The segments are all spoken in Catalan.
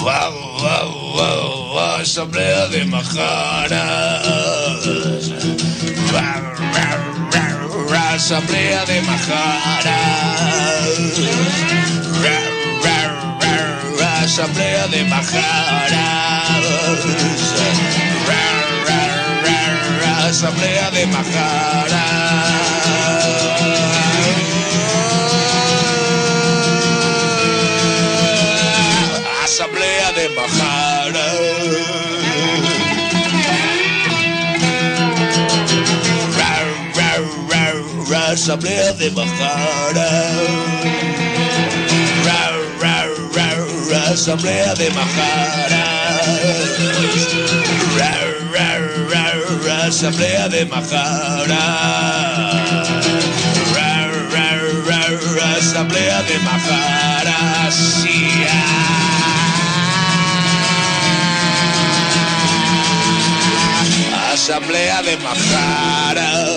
וואו, וואו, וואו, וואו, שם לידים החרש. שם לידים החרש. שם לידים החרש. שם לידים החרש. Asamblea de Majaras. Asamblea de Majaras. Asamblea de Majaras. Asamblea de Majaras. Asamblea de Majaras. Sí. Asamblea de Majaras.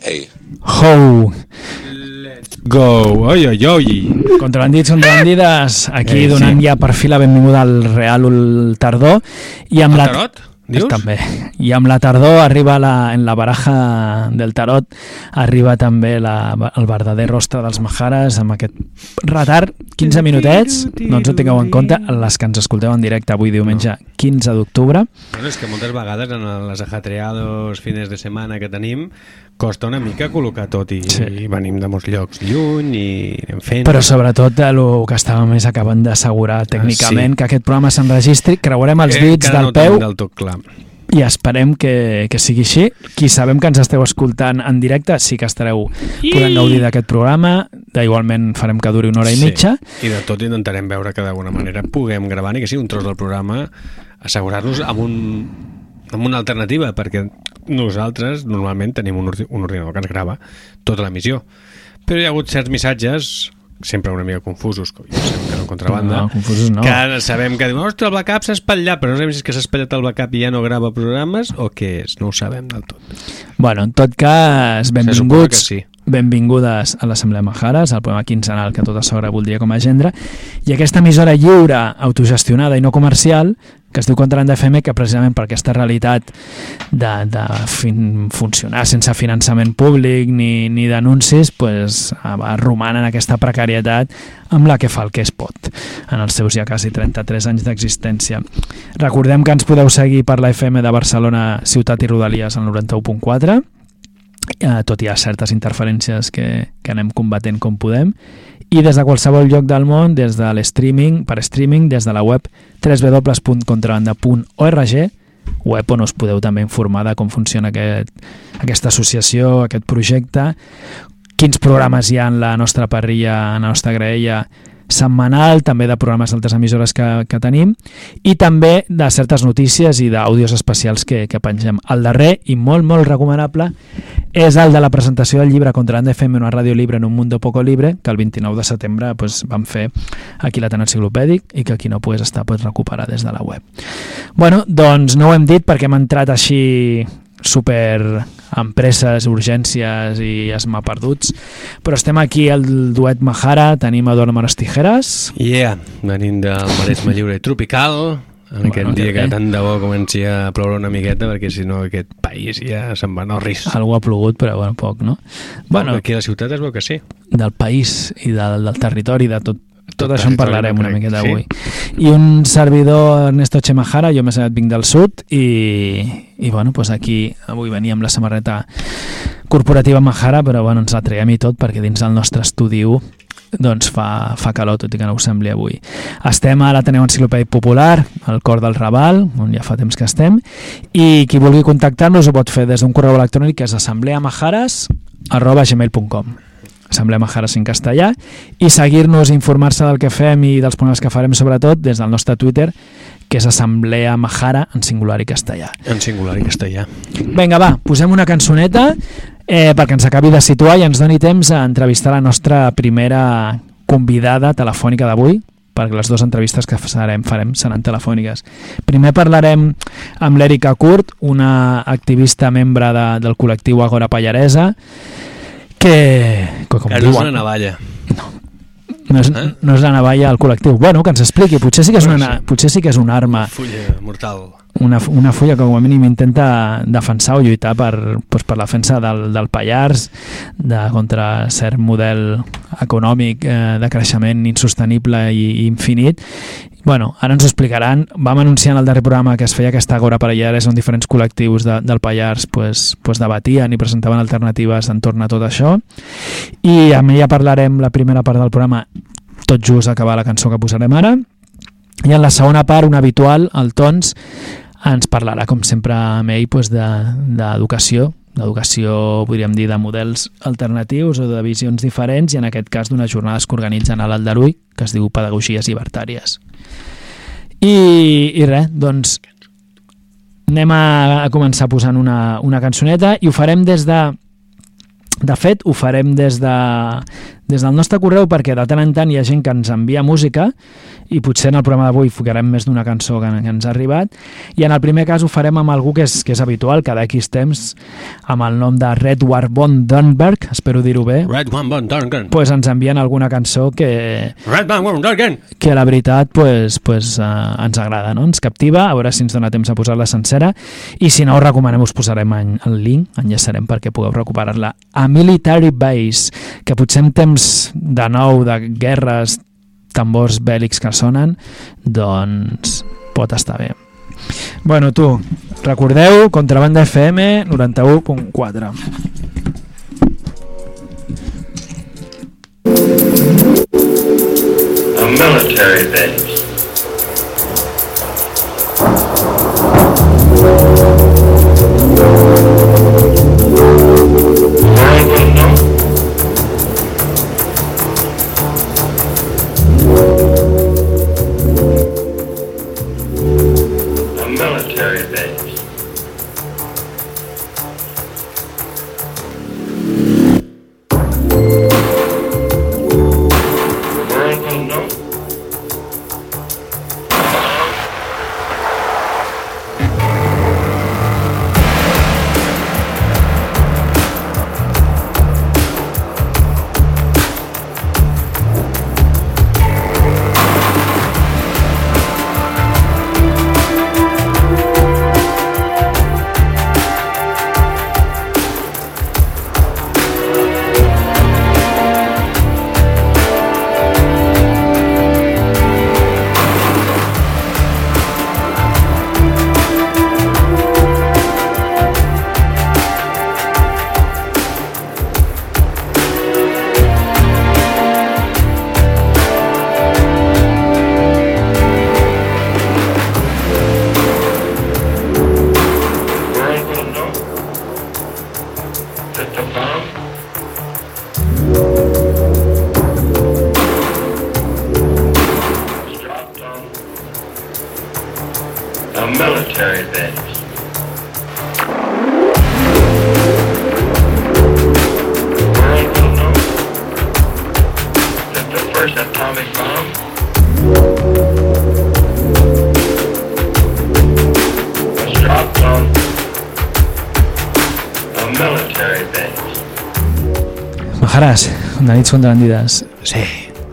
Hey. How Go, oi, oi, oi. Contrabandits, contrabandides, aquí Eh, donant sí. ja per fi la benvinguda al Real el tardor i amb El la tarot, dius? també. I amb la tardor arriba la, en la baraja del tarot arriba també la, el verdader rostre dels Majares amb aquest retard, 15 minutets doncs ho tingueu en compte, les que ens escolteu en directe avui diumenge 15 d'octubre Bueno, és que moltes vegades en les ajetreados fines de setmana que tenim costa una mica col·locar tot i, Sí. i venim de molts llocs lluny i anem fent... però sobretot el que estàvem més acabant d'assegurar tècnicament sí. que aquest programa s'enregistri, creuarem els Eh, dits del no peu del tot clar. i esperem que, que sigui així. Qui sabem que ens esteu escoltant en directe, sí que estareu podent gaudir d'aquest programa. Igualment farem que duri una hora i mitja. I de tot intentarem veure que d'alguna manera puguem gravar ni que sigui un tros del programa assegurar-nos amb un amb una alternativa, perquè nosaltres normalment tenim un, un ordinador que ens grava tota l'emissió. Però hi ha hagut certs missatges sempre una mica confusos, ja sabem que no contrabanda, No, confusos no. que sabem que diuen, ostres, el backup s'ha espatllat, però no sabem si és que s'ha espatllat el backup i ja no grava programes o què és, no ho sabem del tot. Bueno, en tot cas, benvinguts, sí. benvingudes a l'Assemblea Majares, el programa quinzenal que tota sogra voldria com a gendre, i aquesta emissora lliure, autogestionada i no comercial, que es diu Contraband FM, que precisament per aquesta realitat de, de fin, funcionar sense finançament públic ni, ni d'anuncis, pues, eh, roman en aquesta precarietat amb la que fa el que es pot en els seus ja quasi 33 anys d'existència. Recordem que ens podeu seguir per la FM de Barcelona, Ciutat i Rodalies, al 91.4, eh, tot i ha certes interferències que, que anem combatent com podem i des de qualsevol lloc del món, des de l'streaming, per streaming, des de la web www.contrabanda.org web on us podeu també informar de com funciona aquest, aquesta associació, aquest projecte, quins programes hi ha en la nostra parrilla, en la nostra graella setmanal, també de programes d'altres emissores que, que tenim i també de certes notícies i d'àudios especials que, que pengem. El darrer i molt, molt recomanable és el de la presentació del llibre Contra FM, una ràdio libre en un mundo poco libre, que el 29 de setembre pues, vam fer aquí a l'Ateneu Enciclopèdic i que qui no pogués estar pot recuperar des de la web. Bueno, doncs no ho hem dit perquè hem entrat així super empreses, urgències i esma perduts, però estem aquí al duet Mahara, tenim a Eduardo Manos Tijeras, Yeah, venim del Maresme Lliure Tropical, en Bueno, aquest dia que bé. tant de bo comenci a ploure una miqueta, perquè si no aquest país ja se'n va en el risc. algú ha plogut, però bueno, poc, no? Bueno, Aquí a la ciutat es veu que sí. del país i del, del territori, de tot, tot, Tot això en parlarem una miqueta sí. avui. I un servidor, Ernesto Chemajara, jo més aviat vinc del sud i, i bueno, pues aquí avui venia amb la samarreta corporativa Mahara, però bueno, ens la traiem i tot perquè dins del nostre estudi 1 doncs fa, fa calor, tot i que no ho sembli avui. Estem a l'Ateneu Enciclopèdic Popular, al cor del Raval, on ja fa temps que estem, i qui vulgui contactar-nos ho pot fer des d'un correu electrònic que és assembleamajares arroba gmail.com Assemblea Majares en castellà i seguir-nos, informar-se del que fem i dels programes que farem sobretot des del nostre Twitter que és Assemblea Majara en singular i castellà. En singular i castellà. Vinga, va, posem una cançoneta eh, perquè ens acabi de situar i ens doni temps a entrevistar la nostra primera convidada telefònica d'avui perquè les dues entrevistes que farem, farem seran telefòniques. Primer parlarem amb l'Èrica Curt, una activista membre de, del col·lectiu Agora Pallaresa, que, que com Que no és diuen, una navalla. No és, Eh? no és la navalla al col·lectiu. Bueno, que ens expliqui, potser sí que és una, potser sí que és una arma, Fulla mortal. Una, una fulla que com a mínim intenta defensar o lluitar per, doncs per la defensa del, del Pallars de, contra cert model econòmic eh, de creixement insostenible i, i infinit Bueno, ara ens ho explicaran. Vam anunciar en el darrer programa que es feia aquesta Agora Pallares on diferents col·lectius de, del Pallars pues, pues debatien i presentaven alternatives entorn a tot això. I amb ella parlarem la primera part del programa tot just acabar la cançó que posarem ara. I en la segona part, un habitual, el Tons, ens parlarà, com sempre, ell pues, d'educació, de, d'educació, podríem dir, de models alternatius o de visions diferents, i en aquest cas d'unes jornades que organitzen a l'Aldarull, que es diu Pedagogies Llibertàries. I, i res, doncs anem a, a començar posant una, una cançoneta i ho farem des de de fet, ho farem des, de, des del nostre correu perquè de tant en tant hi ha gent que ens envia música i potser en el programa d'avui ficarem més d'una cançó que, que ens ha arribat i en el primer cas ho farem amb algú que és, que és habitual cada X temps amb el nom de Redward von Dunberg espero dir-ho bé Red One Bon Duncan. pues ens envien alguna cançó que, Red One Bon Duncan. que la veritat pues, pues, uh, ens agrada, no? ens captiva, a veure si ens dona temps a posar-la sencera i si no us recomanem us posarem en, el link, enllaçarem perquè pugueu recuperar-la a Military Base, que potser en temps de nou de guerres tambors bèl·lics que sonen, doncs pot estar bé. Bueno, tu, recordeu, Contrabanda FM 91.4. a military base. Majaràs, de nits contrandides. Sí,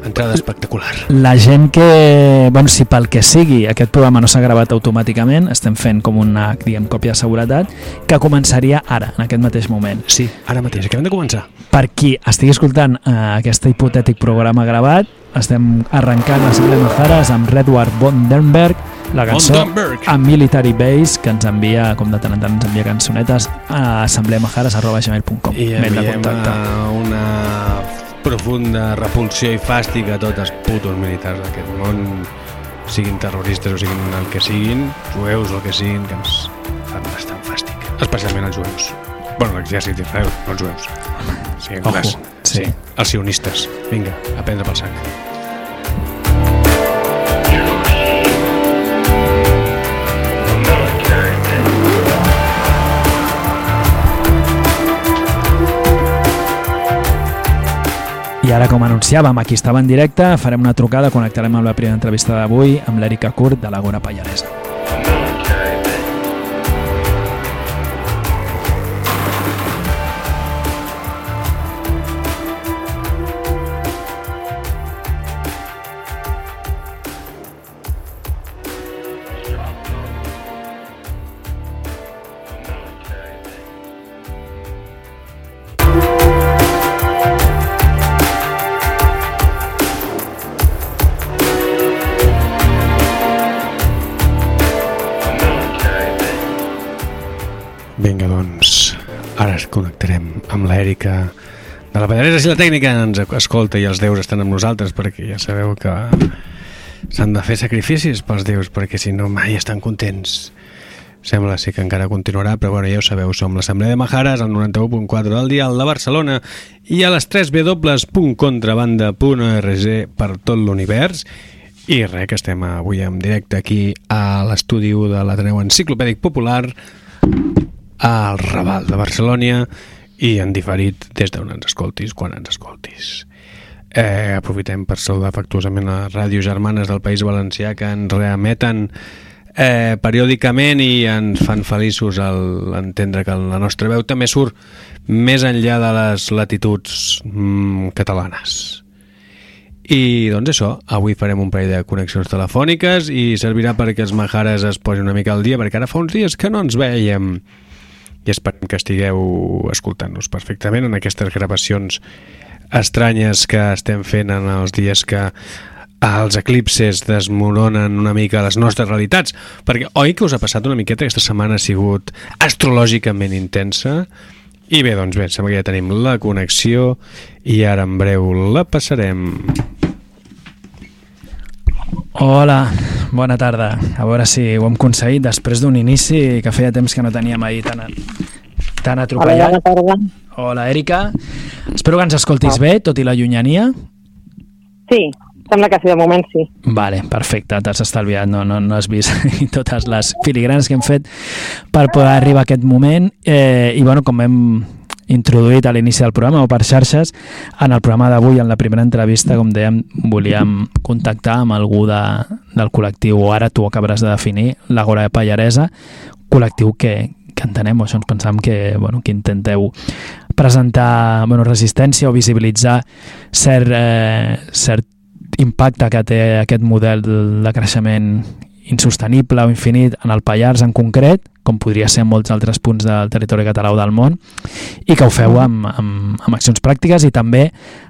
entrada espectacular. La gent que, bueno, si pel que sigui aquest programa no s'ha gravat automàticament, estem fent com una, diguem, còpia de seguretat, que començaria ara, en aquest mateix moment. Sí, ara mateix, acabem de començar. Per qui estigui escoltant eh, aquest hipotètic programa gravat, estem arrencant l'Assemblea Majares amb Redward von Dernberg, la cançó a Military Base, que ens envia, com de tant en tant ens envia cançonetes, a assembleamajares.gmail.com. I de enviem a una profunda repulsió i fàstic a tots els putos militars d'aquest món, siguin terroristes o siguin el que siguin, jueus o el que siguin, que ens fan bastant fàstic. Especialment els jueus. Bueno, l'exèrcit d'Israel, no els jueus. Sí, Ojo, clars. sí. Els sionistes. Vinga, a prendre pel sac. Ara, com anunciàvem, aquí estava en directe, farem una trucada, connectarem amb la primera entrevista d'avui amb l'Èrica Curt de l'Agora Pallaresa. A amb l'Èrica de la Pallaresa. Si la tècnica ens escolta i els déus estan amb nosaltres perquè ja sabeu que s'han de fer sacrificis pels déus perquè si no mai estan contents. Sembla sí que encara continuarà però bueno, ja ho sabeu, som l'Assemblea de Majares al 91.4 del dial de Barcelona i a les 3 www.contrabanda.org per tot l'univers. I res, que estem avui en directe aquí a l'estudi de l'Ateneu Enciclopèdic Popular al Raval de Barcelona i en diferit des d'on ens escoltis, quan ens escoltis. Eh, aprofitem per saludar afectuosament a ràdios germanes del País Valencià que ens reemeten eh, periòdicament i ens fan feliços al entendre que la nostra veu també surt més enllà de les latituds mm, catalanes. I doncs això, avui farem un parell de connexions telefòniques i servirà perquè els majares es posin una mica al dia perquè ara fa uns dies que no ens veiem i esperem que estigueu escoltant-nos perfectament en aquestes gravacions estranyes que estem fent en els dies que els eclipses desmoronen una mica les nostres realitats. Perquè oi que us ha passat una miqueta? Aquesta setmana ha sigut astrològicament intensa. I bé, doncs bé, sembla que ja tenim la connexió i ara en breu la passarem. Hola, bona tarda. A veure si ho hem aconseguit després d'un inici que feia temps que no teníem ahir tan, tan Hola, atropellat. bona tarda. Hola, Èrica. Espero que ens escoltis bé, tot i la llunyania. Sí, sembla que sí, de moment sí. Vale, perfecte, t'has estalviat, no, no, no has vist totes les filigranes que hem fet per poder arribar a aquest moment eh, i bueno, com hem introduït a l'inici del programa o per xarxes, en el programa d'avui, en la primera entrevista, com dèiem, volíem contactar amb algú de, del col·lectiu, o ara tu acabaràs de definir, l'Agora de Pallaresa, col·lectiu que, que entenem, o això ens pensam que, bueno, que intenteu presentar bueno, resistència o visibilitzar cert, eh, cert impacte que té aquest model de creixement insostenible o infinit en el Pallars en concret, com podria ser en molts altres punts del territori català o del món, i que ho feu amb, amb, amb accions pràctiques i també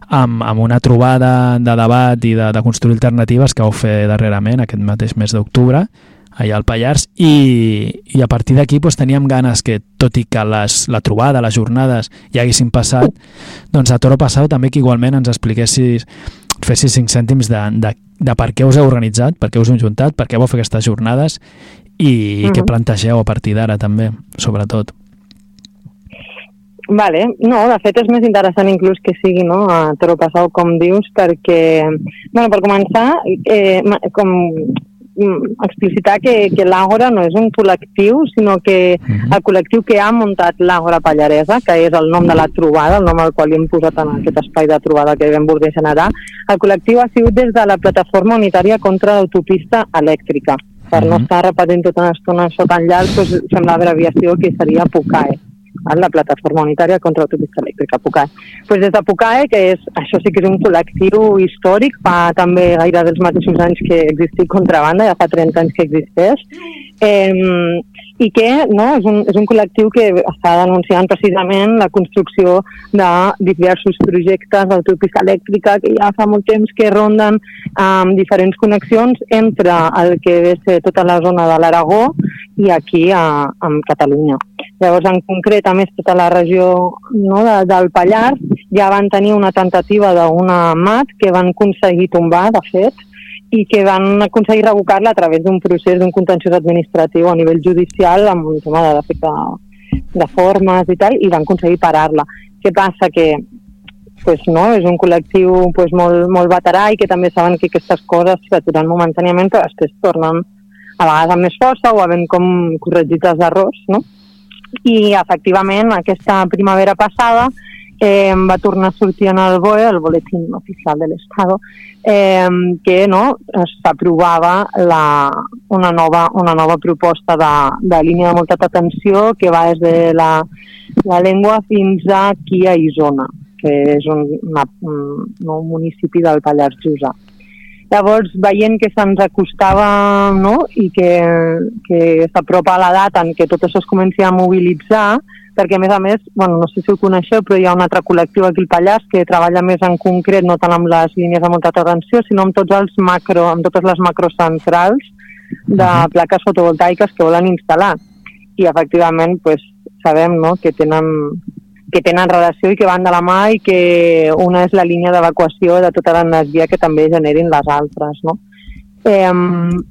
amb, amb una trobada de debat i de, de construir alternatives que vau fer darrerament, aquest mateix mes d'octubre, allà al Pallars, i, i a partir d'aquí doncs, teníem ganes que, tot i que les, la trobada, les jornades ja haguessin passat, doncs a Toro Passau també que igualment ens expliquessis fessis cinc cèntims de, de, de per què us heu organitzat, per què us heu juntat, per què vau fer aquestes jornades i, i què Mhm. plantegeu a partir d'ara també, sobretot. Vale. No, de fet és més interessant inclús que sigui no, a Toro Passau, com dius, perquè, bueno, per començar, eh, com mm, explicitar que, que l'Àgora no és un col·lectiu, sinó que Mhm. el col·lectiu que ha muntat l'Àgora Pallaresa, que és el nom de la trobada, el nom al qual li hem posat en aquest espai de trobada que vam voler generar, el col·lectiu ha sigut des de la plataforma unitària contra l'autopista elèctrica. Per no Mhm. estar repetint tota una estona això tan llarg, doncs sembla abreviació que seria PUCAE, val? la plataforma unitària contra l'autopista elèctrica, PUCAE. Pues des de PUCAE, que és, això sí que és un col·lectiu històric, fa també gairebé els mateixos anys que existeix Contrabanda, ja fa 30 anys que existeix, eh, i que no, és, un, és un col·lectiu que està denunciant precisament la construcció de diversos projectes d'autopista elèctrica que ja fa molt temps que ronden amb diferents connexions entre el que ve a ser tota la zona de l'Aragó i aquí a, a Catalunya. Llavors, en concret, a més, tota la regió no, de, del Pallars ja van tenir una tentativa d'una MAT que van aconseguir tombar, de fet, i que van aconseguir revocar-la a través d'un procés d'un contenciós administratiu a nivell judicial amb un tema de defecte de formes i tal, i van aconseguir parar-la. Què passa? Que pues, no, és un col·lectiu pues, molt, molt veterà i que també saben que aquestes coses s'aturen momentàniament però després tornen a vegades amb més força o havent com corregit els errors, no? I efectivament aquesta primavera passada eh, va tornar a sortir en el BOE, el Boletín Oficial de l'Estado, eh, que no, s'aprovava una, nova, una nova proposta de, de línia de molta atenció que va des de la, la llengua fins a Isona, que és un, una, un, un municipi del Pallars Jussà. Llavors, veient que se'ns acostava no? i que, que s'apropa la data en què tot això es comenci a mobilitzar, perquè a més a més, bueno, no sé si ho coneixeu, però hi ha un altre col·lectiu aquí al Pallars que treballa més en concret, no tant amb les línies de molta atenció, sinó amb tots els macro, amb totes les macrocentrals de plaques fotovoltaiques que volen instal·lar. I efectivament, pues, sabem no? que tenen que tenen relació i que van de la mà i que una és la línia d'evacuació de tota l'energia que també generin les altres, no? Eh,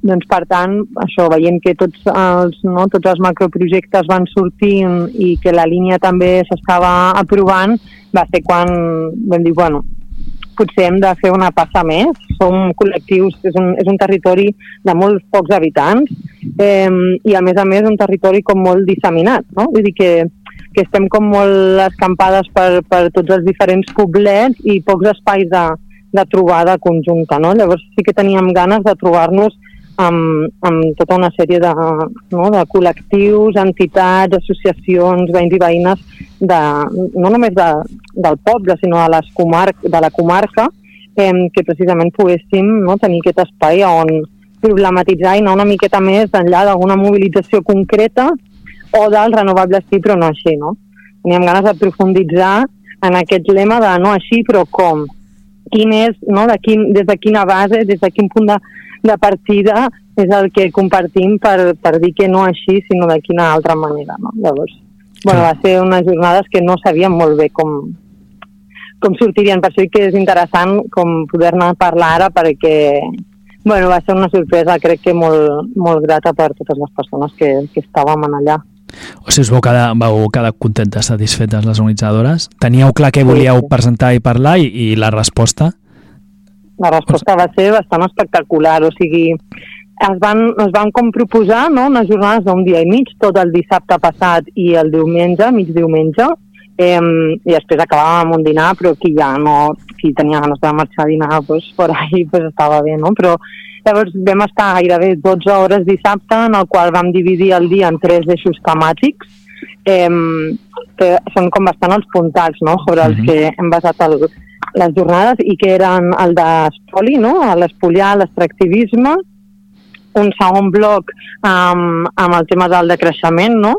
doncs per tant, això, veient que tots els, no, tots els macroprojectes van sortint i que la línia també s'estava aprovant, va ser quan vam dir, bueno, potser hem de fer una passa més. Som col·lectius, és un, és un territori de molts pocs habitants eh, i a més a més un territori com molt disseminat, no? Vull dir que que estem com molt escampades per, per tots els diferents poblets i pocs espais de, de trobada conjunta. No? Llavors sí que teníem ganes de trobar-nos amb, amb tota una sèrie de, no, de col·lectius, entitats, associacions, veïns i veïnes, de, no només de, del poble, sinó de, les comar de la comarca, eh, que precisament poguéssim no, tenir aquest espai on problematitzar i anar una miqueta més enllà d'alguna mobilització concreta o dels renovables sí, però no així, no? Teníem ganes de profunditzar en aquest lema de no així, però com? Quin és, no? de quin, des de quina base, des de quin punt de, de partida és el que compartim per, per dir que no així, sinó de quina altra manera, no? Llavors, bueno, va ser unes jornades que no sabíem molt bé com, com sortirien, per això que és interessant com poder-ne parlar ara perquè bueno, va ser una sorpresa crec que molt, molt grata per totes les persones que, que estàvem allà. O sigui, us vau quedar, vau quedar contentes, satisfetes les organitzadores? Teníeu clar què volíeu presentar i parlar i, i la resposta? La resposta va ser bastant espectacular, o sigui, es van, es van com proposar no, unes jornades d'un dia i mig, tot el dissabte passat i el diumenge, mig diumenge, eh, i després acabàvem amb un dinar, però qui ja no, qui tenia ganes de marxar a dinar, pues, per ahí pues, estava bé, no? Però llavors vam estar gairebé 12 hores dissabte, en el qual vam dividir el dia en tres eixos temàtics, eh, que són com bastant els puntats, no?, sobre els Mhm. que hem basat el, les jornades i que eren el d'espoli, no? l'espoliar, l'extractivisme, un segon bloc amb, amb el tema del decreixement, no?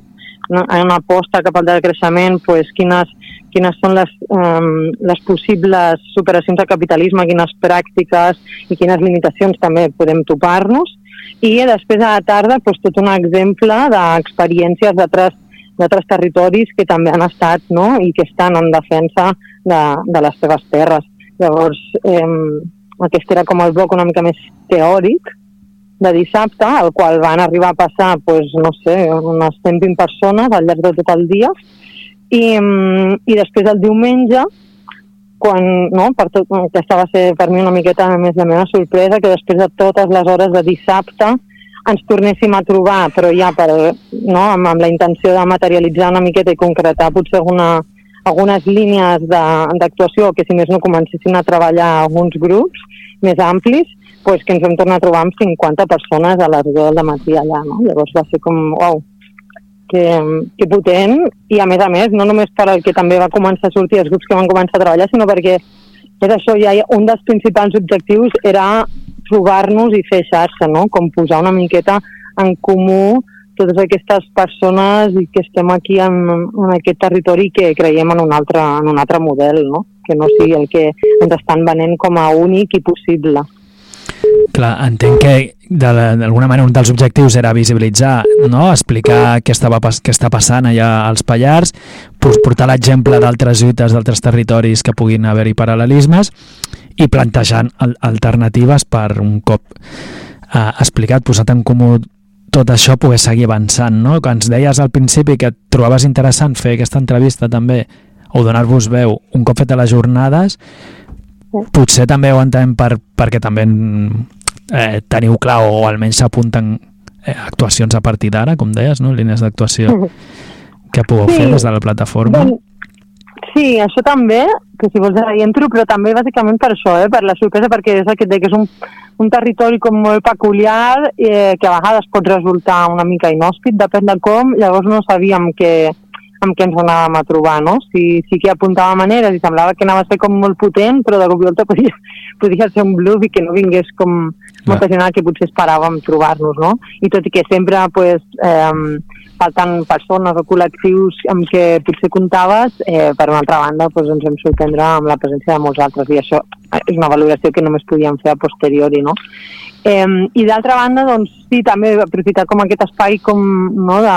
No- una aposta cap al decreixement, pues, quines, quines són les, um, les possibles superacions del capitalisme, quines pràctiques i quines limitacions també podem topar-nos. I després a la tarda pues, tot un exemple d'experiències d'altres d'altres territoris que també han estat no? i que estan en defensa de, de les seves terres. Llavors, eh, aquest era com el bloc una mica més teòric de dissabte, al qual van arribar a passar, pues, no sé, unes 120 persones al llarg de tot el dia, i, mm, i després el diumenge, quan, no, per tot, aquesta va ser per mi una miqueta més la meva sorpresa, que després de totes les hores de dissabte ens tornéssim a trobar, però ja per, no, amb, amb la intenció de materialitzar una miqueta i concretar potser alguna, algunes línies d'actuació que si més no comencessin a treballar alguns grups més amplis, pues que ens vam tornar a trobar amb 50 persones a les 10 del matí allà, no? Llavors va ser com, uau, que, que potent, i a més a més, no només per el que també va començar a sortir els grups que van començar a treballar, sinó perquè és això, ja un dels principals objectius era trobar-nos i fer xarxa, no? Com posar una miqueta en comú totes aquestes persones i que estem aquí en, en aquest territori que creiem en un altre, en un altre model, no? Que no sigui el que ens estan venent com a únic i possible. Clar, entenc que d'alguna manera un dels objectius era visibilitzar, no? explicar què, estava, què està passant allà als Pallars, portar l'exemple d'altres lluites d'altres territoris que puguin haver-hi paral·lelismes i plantejant al alternatives per un cop eh, explicat, posat en comú tot això poder seguir avançant, no? Que ens deies al principi que et trobaves interessant fer aquesta entrevista també o donar-vos veu un cop fet a les jornades potser també ho entenem per, perquè també eh, teniu clar o almenys s'apunten eh, actuacions a partir d'ara, com deies, no? línies d'actuació que pugueu Sí. fer des de la plataforma. Doncs, sí, això també, que si vols ara hi entro, però també bàsicament per això, eh, per la sorpresa, perquè és el que que és un, un territori com molt peculiar, eh, que a vegades pot resultar una mica inhòspit, depèn de com, llavors no sabíem què, amb què ens anàvem a trobar, no? Si, sí que apuntava maneres i semblava que anava a ser com molt potent, però de cop i volta podia, podia ser un bluff i que no vingués com molta gent que potser esperàvem trobar-nos, no? I tot i que sempre, pues, eh, falten persones o col·lectius amb què potser comptaves, eh, per una altra banda pues, ens vam sorprendre amb la presència de molts altres i això és una valoració que només podíem fer a posteriori, no? Eh, I d'altra banda, doncs sí, també aprofitar com aquest espai com, no, de,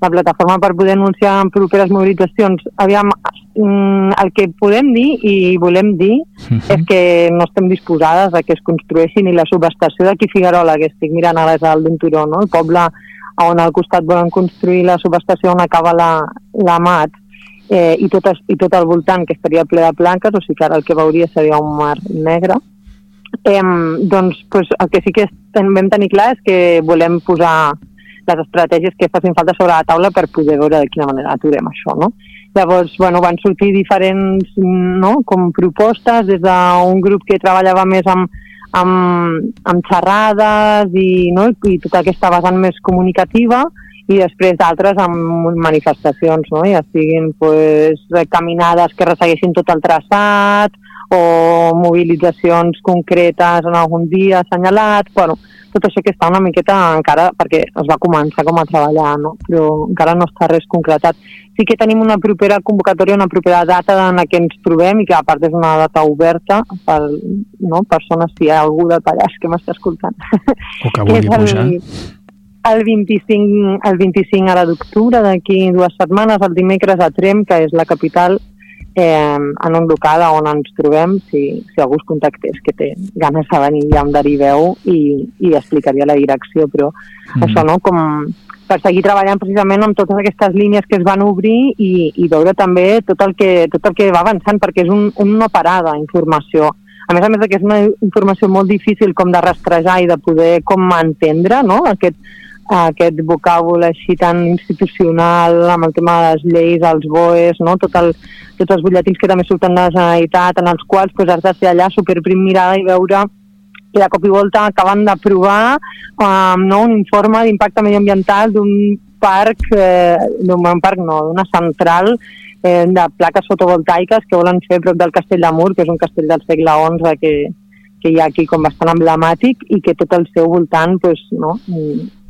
la plataforma per poder anunciar en properes mobilitzacions. Aviam, mm, el que podem dir i volem dir Mhm. és que no estem disposades a que es construeixi ni la subestació d'aquí Figuerola, que estic mirant ara és el d'un turó, no? el poble on al costat volen construir la subestació on acaba la, la mat, eh, i, tot, i tot al voltant, que estaria ple de planques, o sigui que ara el que veuria seria un mar negre. Eh, doncs pues, el que sí que vam tenir clar és que volem posar les estratègies que facin falta sobre la taula per poder veure de quina manera aturem això, no? Llavors, bueno, van sortir diferents no, com propostes des d'un grup que treballava més amb, amb, amb xerrades i, no, i tota aquesta vessant més comunicativa i després d'altres amb manifestacions, no? ja siguin pues, caminades que ressegueixin tot el traçat o mobilitzacions concretes en algun dia assenyalat, bueno, tot això que està una miqueta encara, perquè es va començar com a treballar, no? però encara no està res concretat. Sí que tenim una propera convocatòria, una propera data en la que ens trobem i que a part és una data oberta per no, persones, si hi ha algú del Pallars que m'està escoltant. O que vulgui pujar. el, el 25, el 25 ara d'octubre, d'aquí dues setmanes, el dimecres a Trem, que és la capital, eh, en un local on ens trobem, si, si algú es contactés que té ganes de venir, ja em deriveu i, i explicaria la direcció, però Mm. mm. això, no?, com per seguir treballant precisament amb totes aquestes línies que es van obrir i, i veure també tot el, que, tot el que va avançant, perquè és un, un no parar d'informació. A més a més que és una informació molt difícil com de rastrejar i de poder com entendre, no?, aquest, aquest vocàbul així tan institucional amb el tema de les lleis, els BOEs, no? Tot el, tots els butlletins que també surten de la Generalitat, en els quals pues, has de ser allà superprim mirada i veure que de cop i volta acaben d'aprovar um, no, un informe d'impacte mediambiental d'un parc, eh, d'un parc no, d'una central eh, de plaques fotovoltaiques que volen fer prop del castell de Mur, que és un castell del segle XI que, que hi ha aquí com bastant emblemàtic i que tot el seu voltant, pues, no,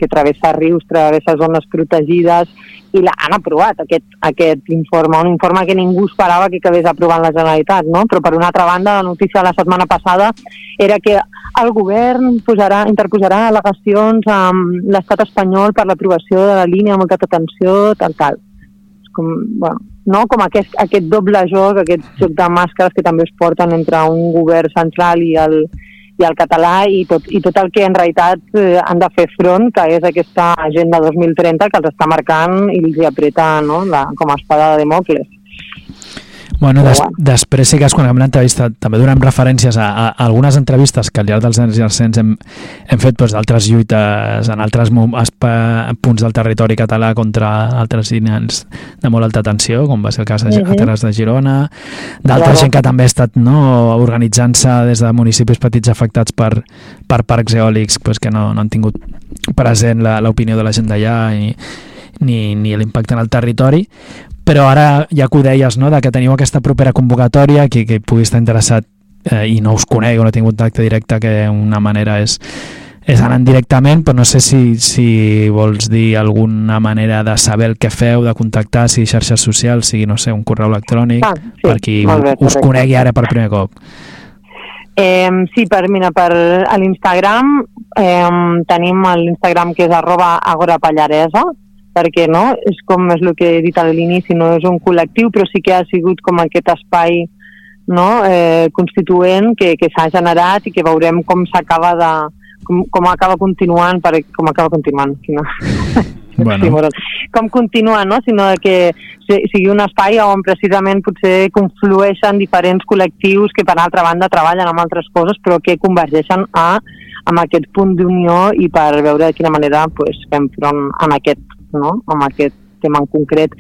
que travessa rius, travessa zones protegides i la, han aprovat aquest, aquest informe, un informe que ningú esperava que acabés aprovant la Generalitat, no? però per una altra banda la notícia de la setmana passada era que el govern posarà, interposarà al·legacions amb l'estat espanyol per l'aprovació de la línia amb alta tensió, tal, tal. És com, bueno, no? com aquest, aquest doble joc, aquest joc de màscares que també es porten entre un govern central i el, i el català i tot, i tot el que en realitat eh, han de fer front, que és aquesta agenda 2030 que els està marcant i els hi apreta no? la, com a espada de Democles. Bueno, des, després sí que quan acabem l'entrevista també donem referències a, a, algunes entrevistes que al llarg dels anys i els cents hem, hem fet doncs, d'altres lluites en altres punts del territori català contra altres línies de molt alta tensió, com va ser el cas de, uh Mhm. a Terres de Girona, d'altra gent que també ha estat no, organitzant-se des de municipis petits afectats per, per parcs eòlics pues, que no, no han tingut present la- l'opinió de la gent d'allà i, ni, ni l'impacte en el territori però ara ja que ho deies, no, de que teniu aquesta propera convocatòria, qui, qui pugui estar interessat eh, i no us conegui o no tingui contacte directe, que una manera és, és anant directament, però no sé si, si vols dir alguna manera de saber el que feu, de contactar, si xarxes socials, sigui, no sé, un correu electrònic, Ah, sí, per qui bé, us correcte. conegui ara per primer cop. Eh, sí, per, mira, per l'Instagram eh, tenim l'Instagram que és arroba agorapallaresa, perquè no, és com és el que he dit a l'inici, no és un col·lectiu, però sí que ha sigut com aquest espai no, eh, constituent que, que s'ha generat i que veurem com s'acaba de com, com acaba continuant, per, com acaba continuant, quina, Bueno. Sí, com continua, no? sinó que si- sigui un espai on precisament potser conflueixen diferents col·lectius que per altra banda treballen amb altres coses però que convergeixen a, amb aquest punt d'unió i per veure de quina manera pues, fem front amb aquest, no? amb aquest tema en concret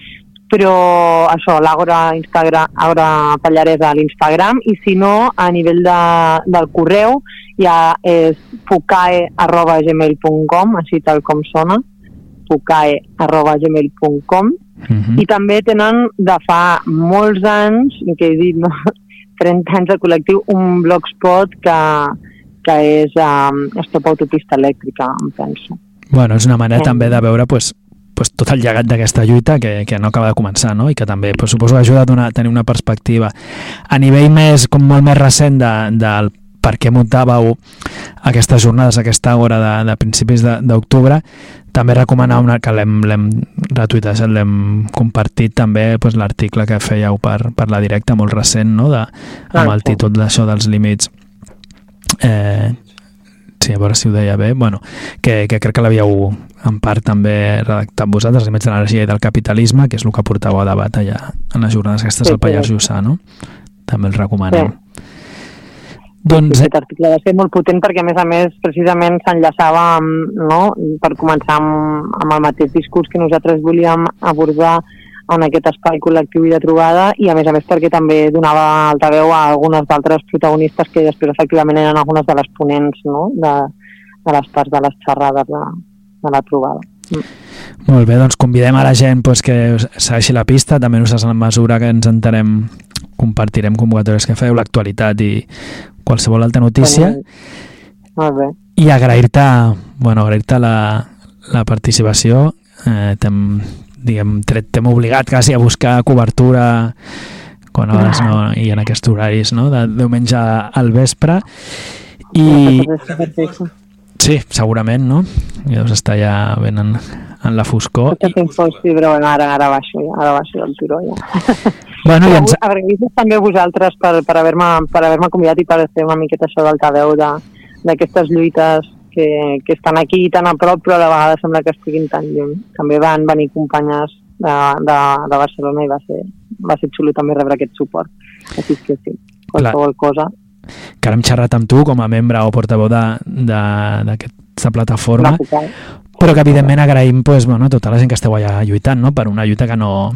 però això, l'Àgora Instagram, Àgora Pallaresa a l'Instagram i si no, a nivell de, del correu ja és fucae arroba gmail.com així tal com sona fucae arroba gmail.com Uh -huh. i també tenen de fa molts anys, que he dit, no? 30 anys de col·lectiu, un blogspot que, que és um, Stop Autopista Elèctrica, em penso. Bueno, és una manera Sí. també de veure pues, pues, tot el llegat d'aquesta lluita que, que no acaba de començar no? i que també pues, suposo que ajuda a, donar, tenir una perspectiva. A nivell més, com molt més recent de, del per què muntàveu aquestes jornades, aquesta hora de, de principis d'octubre, també recomanar una que l'hem retuitat, l'hem compartit també doncs, l'article que fèieu per, per la directa, molt recent, no? de, amb el títol d'això dels límits eh, sí, a veure si ho deia bé, bueno, que, que crec que l'havíeu en part també redactat vosaltres, límits de l'energia i del capitalisme, que és el que portàveu a debat allà en les jornades aquestes Sí, al Pallars. Jussà, no? També el recomanem. Sí. Doncs, Aquest article va ser molt potent perquè, a més a més, precisament s'enllaçava no, per començar amb, amb el mateix discurs que nosaltres volíem abordar en aquest espai col·lectiu i de trobada i, a més a més, perquè també donava altaveu a algunes d'altres protagonistes que després, efectivament, eren algunes de les ponents no, de, de les parts de les xerrades de, de la trobada. Molt bé, doncs convidem a la gent pues, que segueixi la pista, també nosaltres en la mesura que ens entenem compartirem convocatòries que feu, l'actualitat i qualsevol altra notícia. Molt bé. i agrair-te bueno, agrair-te la, la participació. Eh, diguem, tret- t'hem obligat quasi a buscar cobertura quan abans no, i en aquests horaris no? de diumenge al vespre i sí, segurament no? I deus estar ja ben en, en la foscor Potser tinc sí, però bueno, ara, ara baixo, ja, ara baixo del turó ja. bueno, i ens, agrair-vos també a vosaltres per, per haver-me haver convidat i per fer una miqueta això d'altaveu de- d'aquestes lluites que, que estan aquí tan a prop però la vegada sembla que estiguin tan lluny. També van venir companyes de, de, de Barcelona i va ser, va ser xulo també rebre aquest suport. Així que sí, qualsevol cosa. que ara hem xerrat amb tu com a membre o portaveu de- de- d'aquesta plataforma però que evidentment agraïm pues, bueno, tota la gent que esteu allà lluitant no? per una lluita que no,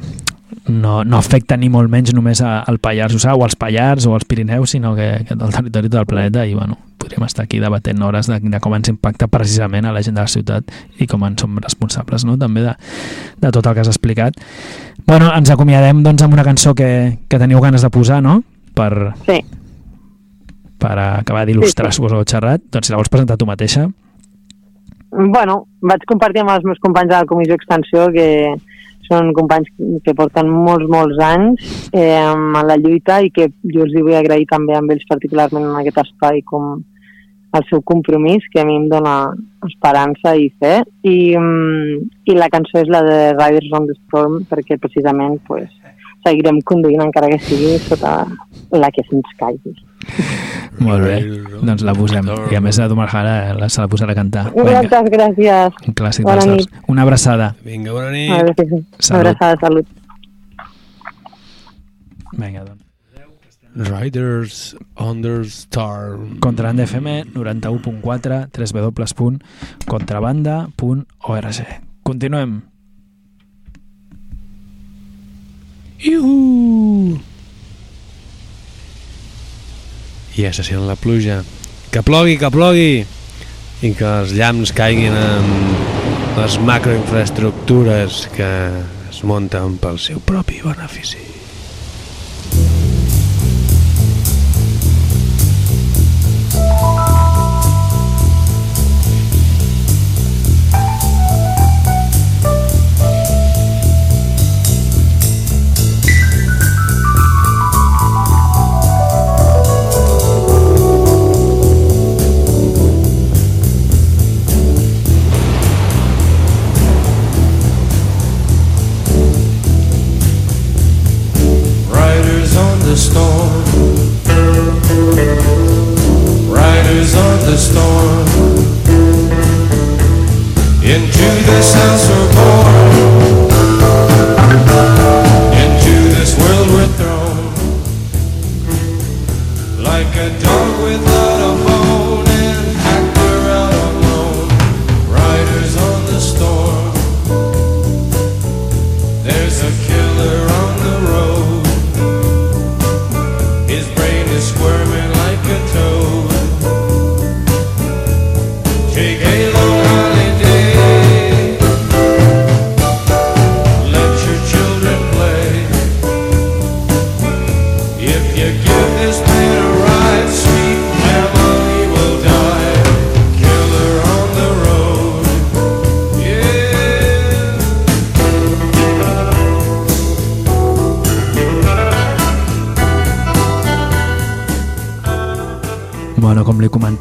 no, no afecta ni molt menys només al Pallars Jussà o als Pallars o als Pirineus, sinó que, que del territori del planeta i bueno, podríem estar aquí debatent hores de, de com ens impacta precisament a la gent de la ciutat i com en som responsables no? també de, de tot el que has explicat. Bueno, ens acomiadem doncs, amb una cançó que, que teniu ganes de posar, no? Per, Sí, per acabar d'il·lustrar, Sí, sí. suposo, el xerrat. Doncs si la vols presentar tu mateixa. bueno, vaig compartir amb els meus companys de la Comissió Extensió que són companys que porten molts, molts anys eh, en la lluita i que jo els vull agrair també amb ells particularment en aquest espai com el seu compromís, que a mi em dona esperança i fe. I, mm, i la cançó és la de Riders on the Storm perquè precisament pues, seguirem conduint encara que sigui sota la que se'ns caigui. Molt bé, doncs la posem. I a més a Dumar Hara la, se la posarà a cantar. Vinga, Moltes gràcies. un clàssic Bona dels nit. dos. Una abraçada. Vinga, bona nit. Una abraçada, salut. Vinga, doncs. Riders Under Storm. Contrabanda FM 91.4 www.contrabanda.org Continuem. Iuhu! I ja se sent la pluja. Que plogui, que plogui! I que els llamps caiguin en les macroinfraestructures que es munten pel seu propi benefici. A dog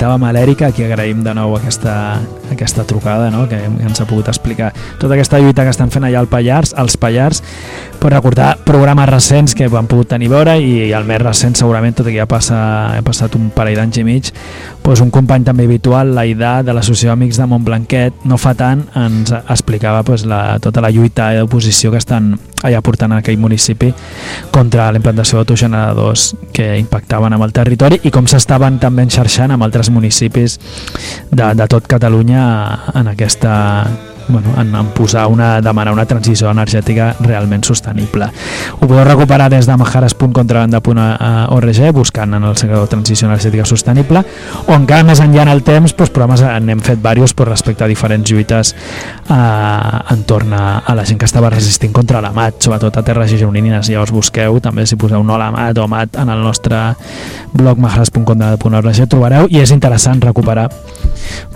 comentàvem a l'Èrica, qui agraïm de nou aquesta, aquesta trucada, no? que ens ha pogut explicar tota aquesta lluita que estan fent allà al Pallars, als Pallars, per recordar programes recents que han pogut tenir a veure i el més recent segurament, tot i que ja passa, ha passat un parell d'anys i mig, doncs un company també habitual, l'Aidà, de l'Associació Amics de Montblanquet, no fa tant ens explicava doncs, la, tota la lluita d'oposició que estan allà portant en aquell municipi contra la implantació d'autogeneradors que impactaven amb el territori i com s'estaven també enxarxant amb altres municipis de, de tot Catalunya en aquesta bueno, en, en posar una, demanar una transició energètica realment sostenible. Ho podeu recuperar des de majares.contrabanda.org buscant en el sector Transició Energètica Sostenible o encara més enllà en el temps doncs, programes n'hem fet diversos pues, respecte a diferents lluites eh, entorn a, a la gent que estava resistint contra la mat, sobretot a terres gironines llavors busqueu també si poseu no la mat o mat en el nostre blog majares.contrabanda.org trobareu i és interessant recuperar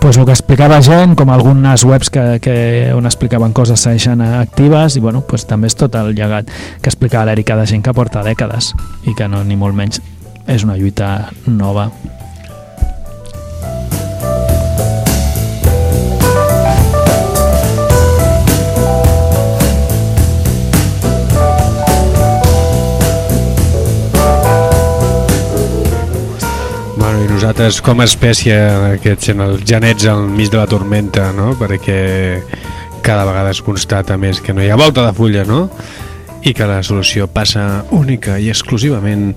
pues, el que explicava gent com algunes webs que, que on explicaven coses segueixen actives i bueno, pues, també és tot el llegat que explicava l'Èrica de gent que porta dècades i que no, ni molt menys és una lluita nova. I nosaltres com a espècie aquests en els genets al mig de la tormenta, no? Perquè cada vegada es constata més que no hi ha volta de fulla, no? I que la solució passa única i exclusivament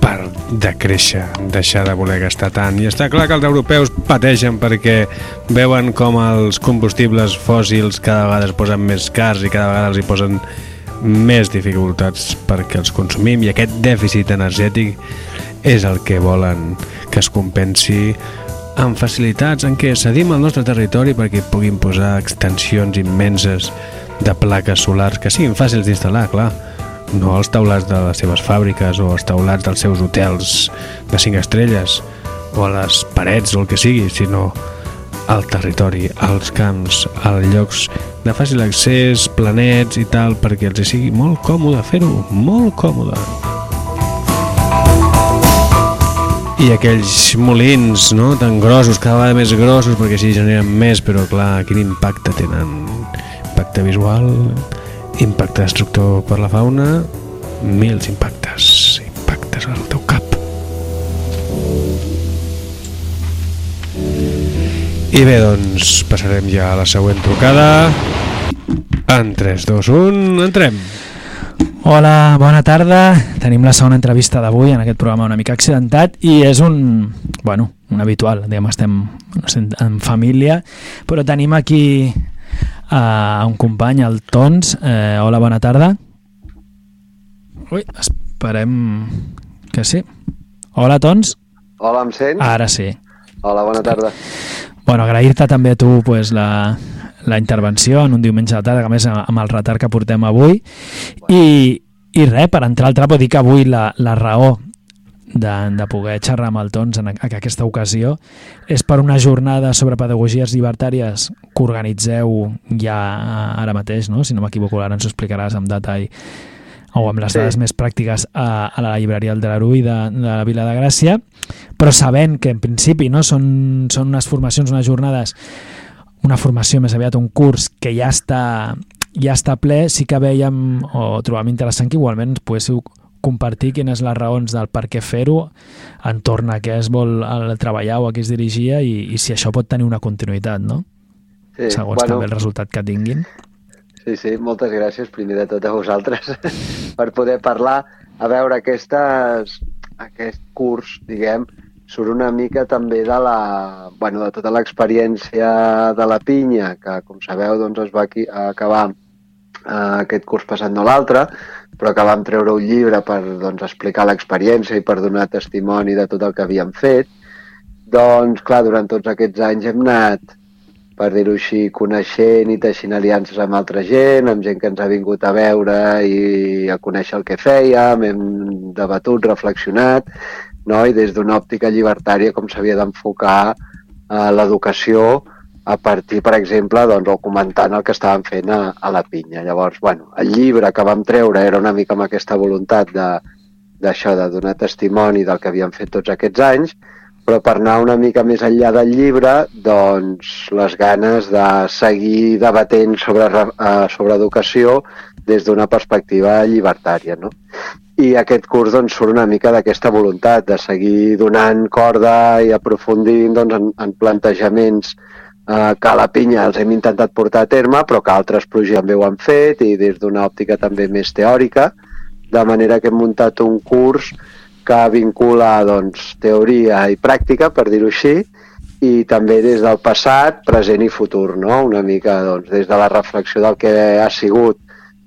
per decréixer, deixar de voler gastar tant. I està clar que els europeus pateixen perquè veuen com els combustibles fòssils cada vegada es posen més cars i cada vegada els hi posen més dificultats perquè els consumim i aquest dèficit energètic és el que volen que es compensi amb facilitats en què cedim el nostre territori perquè puguin posar extensions immenses de plaques solars que siguin fàcils d'instal·lar, clar no als taulats de les seves fàbriques o als taulats dels seus hotels de 5 estrelles o a les parets o el que sigui, sinó al territori, als camps, als llocs de fàcil accés, planets i tal, perquè els sigui molt còmode fer-ho, molt còmode. I aquells molins, no?, tan grossos, cada vegada més grossos, perquè així generen més, però clar, quin impacte tenen? Impacte visual, impacte destructor per la fauna, mils impactes, impactes al teu cap. I bé, doncs passarem ja a la següent trucada. En 3, 2, 1, entrem. Hola, bona tarda. Tenim la segona entrevista d'avui en aquest programa una mica accidentat i és un, bueno, un habitual, diguem, estem no sé, en família, però tenim aquí uh, un company, el Tons. Eh, hola, bona tarda. Ui, esperem que sí. Hola, Tons. Hola, em sents? Ara sí. Hola, bona tarda. Bueno, agrair-te també a tu pues, la, la intervenció en un diumenge de tarda, que a més amb el retard que portem avui. I, i res, per entrar al trapo, dir que avui la, la raó de, de poder xerrar amb el Tons en, aquesta ocasió és per una jornada sobre pedagogies llibertàries que organitzeu ja ara mateix, no? si no m'equivoco, ara ens ho explicaràs amb detall o amb les Sí. dades més pràctiques a, a la llibreria del Draruí de, de la Vila de Gràcia, però sabent que en principi no, són, són unes formacions, unes jornades, una formació més aviat un curs que ja està, ja està ple, sí que veiem o trobàvem interessant que igualment poguéssiu compartir quines les raons del per què fer-ho entorn a què es vol treballar o a què es dirigia i, i si això pot tenir una continuïtat, no? Sí, Segons també el resultat que tinguin. sí, sí, moltes gràcies primer de tot a vosaltres per poder parlar. A veure, aquestes, aquest curs, diguem, surt una mica també de la, bueno, de tota l'experiència de la pinya, que com sabeu doncs es va aquí, acabar eh, aquest curs passat no l'altre, però que vam treure un llibre per doncs, explicar l'experiència i per donar testimoni de tot el que havíem fet. Doncs, clar, durant tots aquests anys hem anat, per dir-ho així, coneixent i teixint aliances amb altra gent, amb gent que ens ha vingut a veure i a conèixer el que fèiem, hem debatut, reflexionat, no? i des d'una òptica llibertària com s'havia d'enfocar eh, l'educació a partir, per exemple, doncs, o comentant el que estàvem fent a, a la pinya. Llavors, bueno, el llibre que vam treure era una mica amb aquesta voluntat de d'això, de donar testimoni del que havíem fet tots aquests anys, però per anar una mica més enllà del llibre, doncs les ganes de seguir debatent sobre, re- eh, sobre educació des d'una perspectiva llibertària. No? I aquest curs doncs, surt una mica d'aquesta voluntat de seguir donant corda i aprofundint doncs, en, en plantejaments eh, que a la pinya els hem intentat portar a terme, però que altres projectes també ho han fet i des d'una òptica també més teòrica, de manera que hem muntat un curs que vincula doncs, teoria i pràctica, per dir-ho així, i també des del passat, present i futur, no? una mica doncs, des de la reflexió del que ha sigut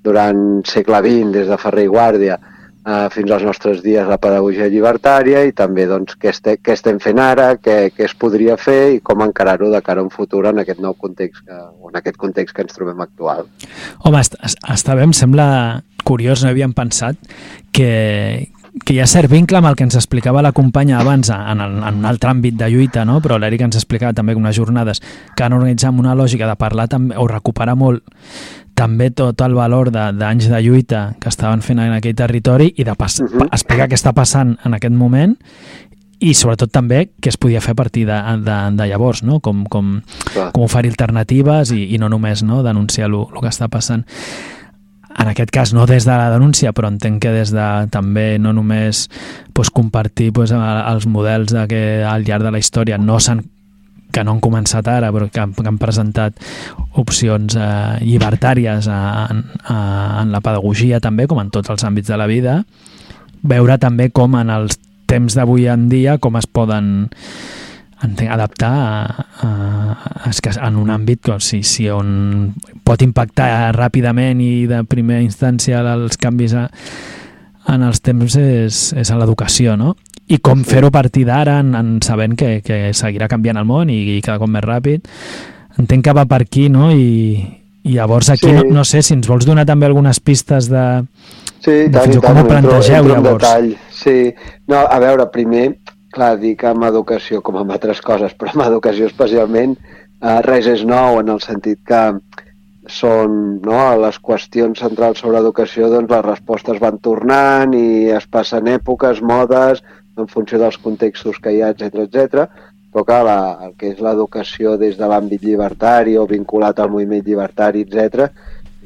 durant segle XX, des de Ferrer i Guàrdia, eh, fins als nostres dies la pedagogia llibertària i també doncs, què, este, què estem fent ara, què, què es podria fer i com encarar-ho de cara a un futur en aquest nou context, que, o en aquest context que ens trobem actual. Home, est est- està bé, em sembla curiós, no havíem pensat que, que hi ha cert vincle amb el que ens explicava la companya abans en, el, en un altre àmbit de lluita, no? però l'Eric ens explicava també unes jornades que han organitzat amb una lògica de parlar també, o recuperar molt també tot el valor d'anys de, de lluita que estaven fent en aquell territori i de pas, Mhm. uh -huh. explicar què està passant en aquest moment i sobretot també què es podia fer a partir de, de, de llavors, no? com, com, Clar. com oferir alternatives i, i no només no, denunciar el que està passant. En aquest cas, no des de la denúncia, però entenc que des de també no només pues, compartir pues, els models de que al llarg de la història no s'han que no han començat ara, però que han, que han presentat opcions eh, llibertàries a, en, a, en la pedagogia també, com en tots els àmbits de la vida, veure també com en els temps d'avui en dia com es poden adaptar a, a, a, en un àmbit que, si, si on pot impactar ràpidament i de primera instància els canvis a, en els temps és, és en l'educació, no? I com fer-ho a partir d'ara, en, en sabent que, que seguirà canviant el món i, i cada cop més ràpid. Entenc que va per aquí, no? I, i llavors aquí, Sí. no, no sé, si ens vols donar també algunes pistes de... Sí, De tant, fins tant, com ho entro- plantegeu, entro en llavors? detall. Sí, no, a veure, primer, clar, dir que amb educació, com amb altres coses, però amb educació especialment, eh, res és nou en el sentit que són no, les qüestions centrals sobre educació, doncs les respostes van tornant i es passen èpoques, modes, en funció dels contextos que hi ha, etc etc. clar, la, el que és l'educació des de l'àmbit llibertari o vinculat al moviment llibertari, etc,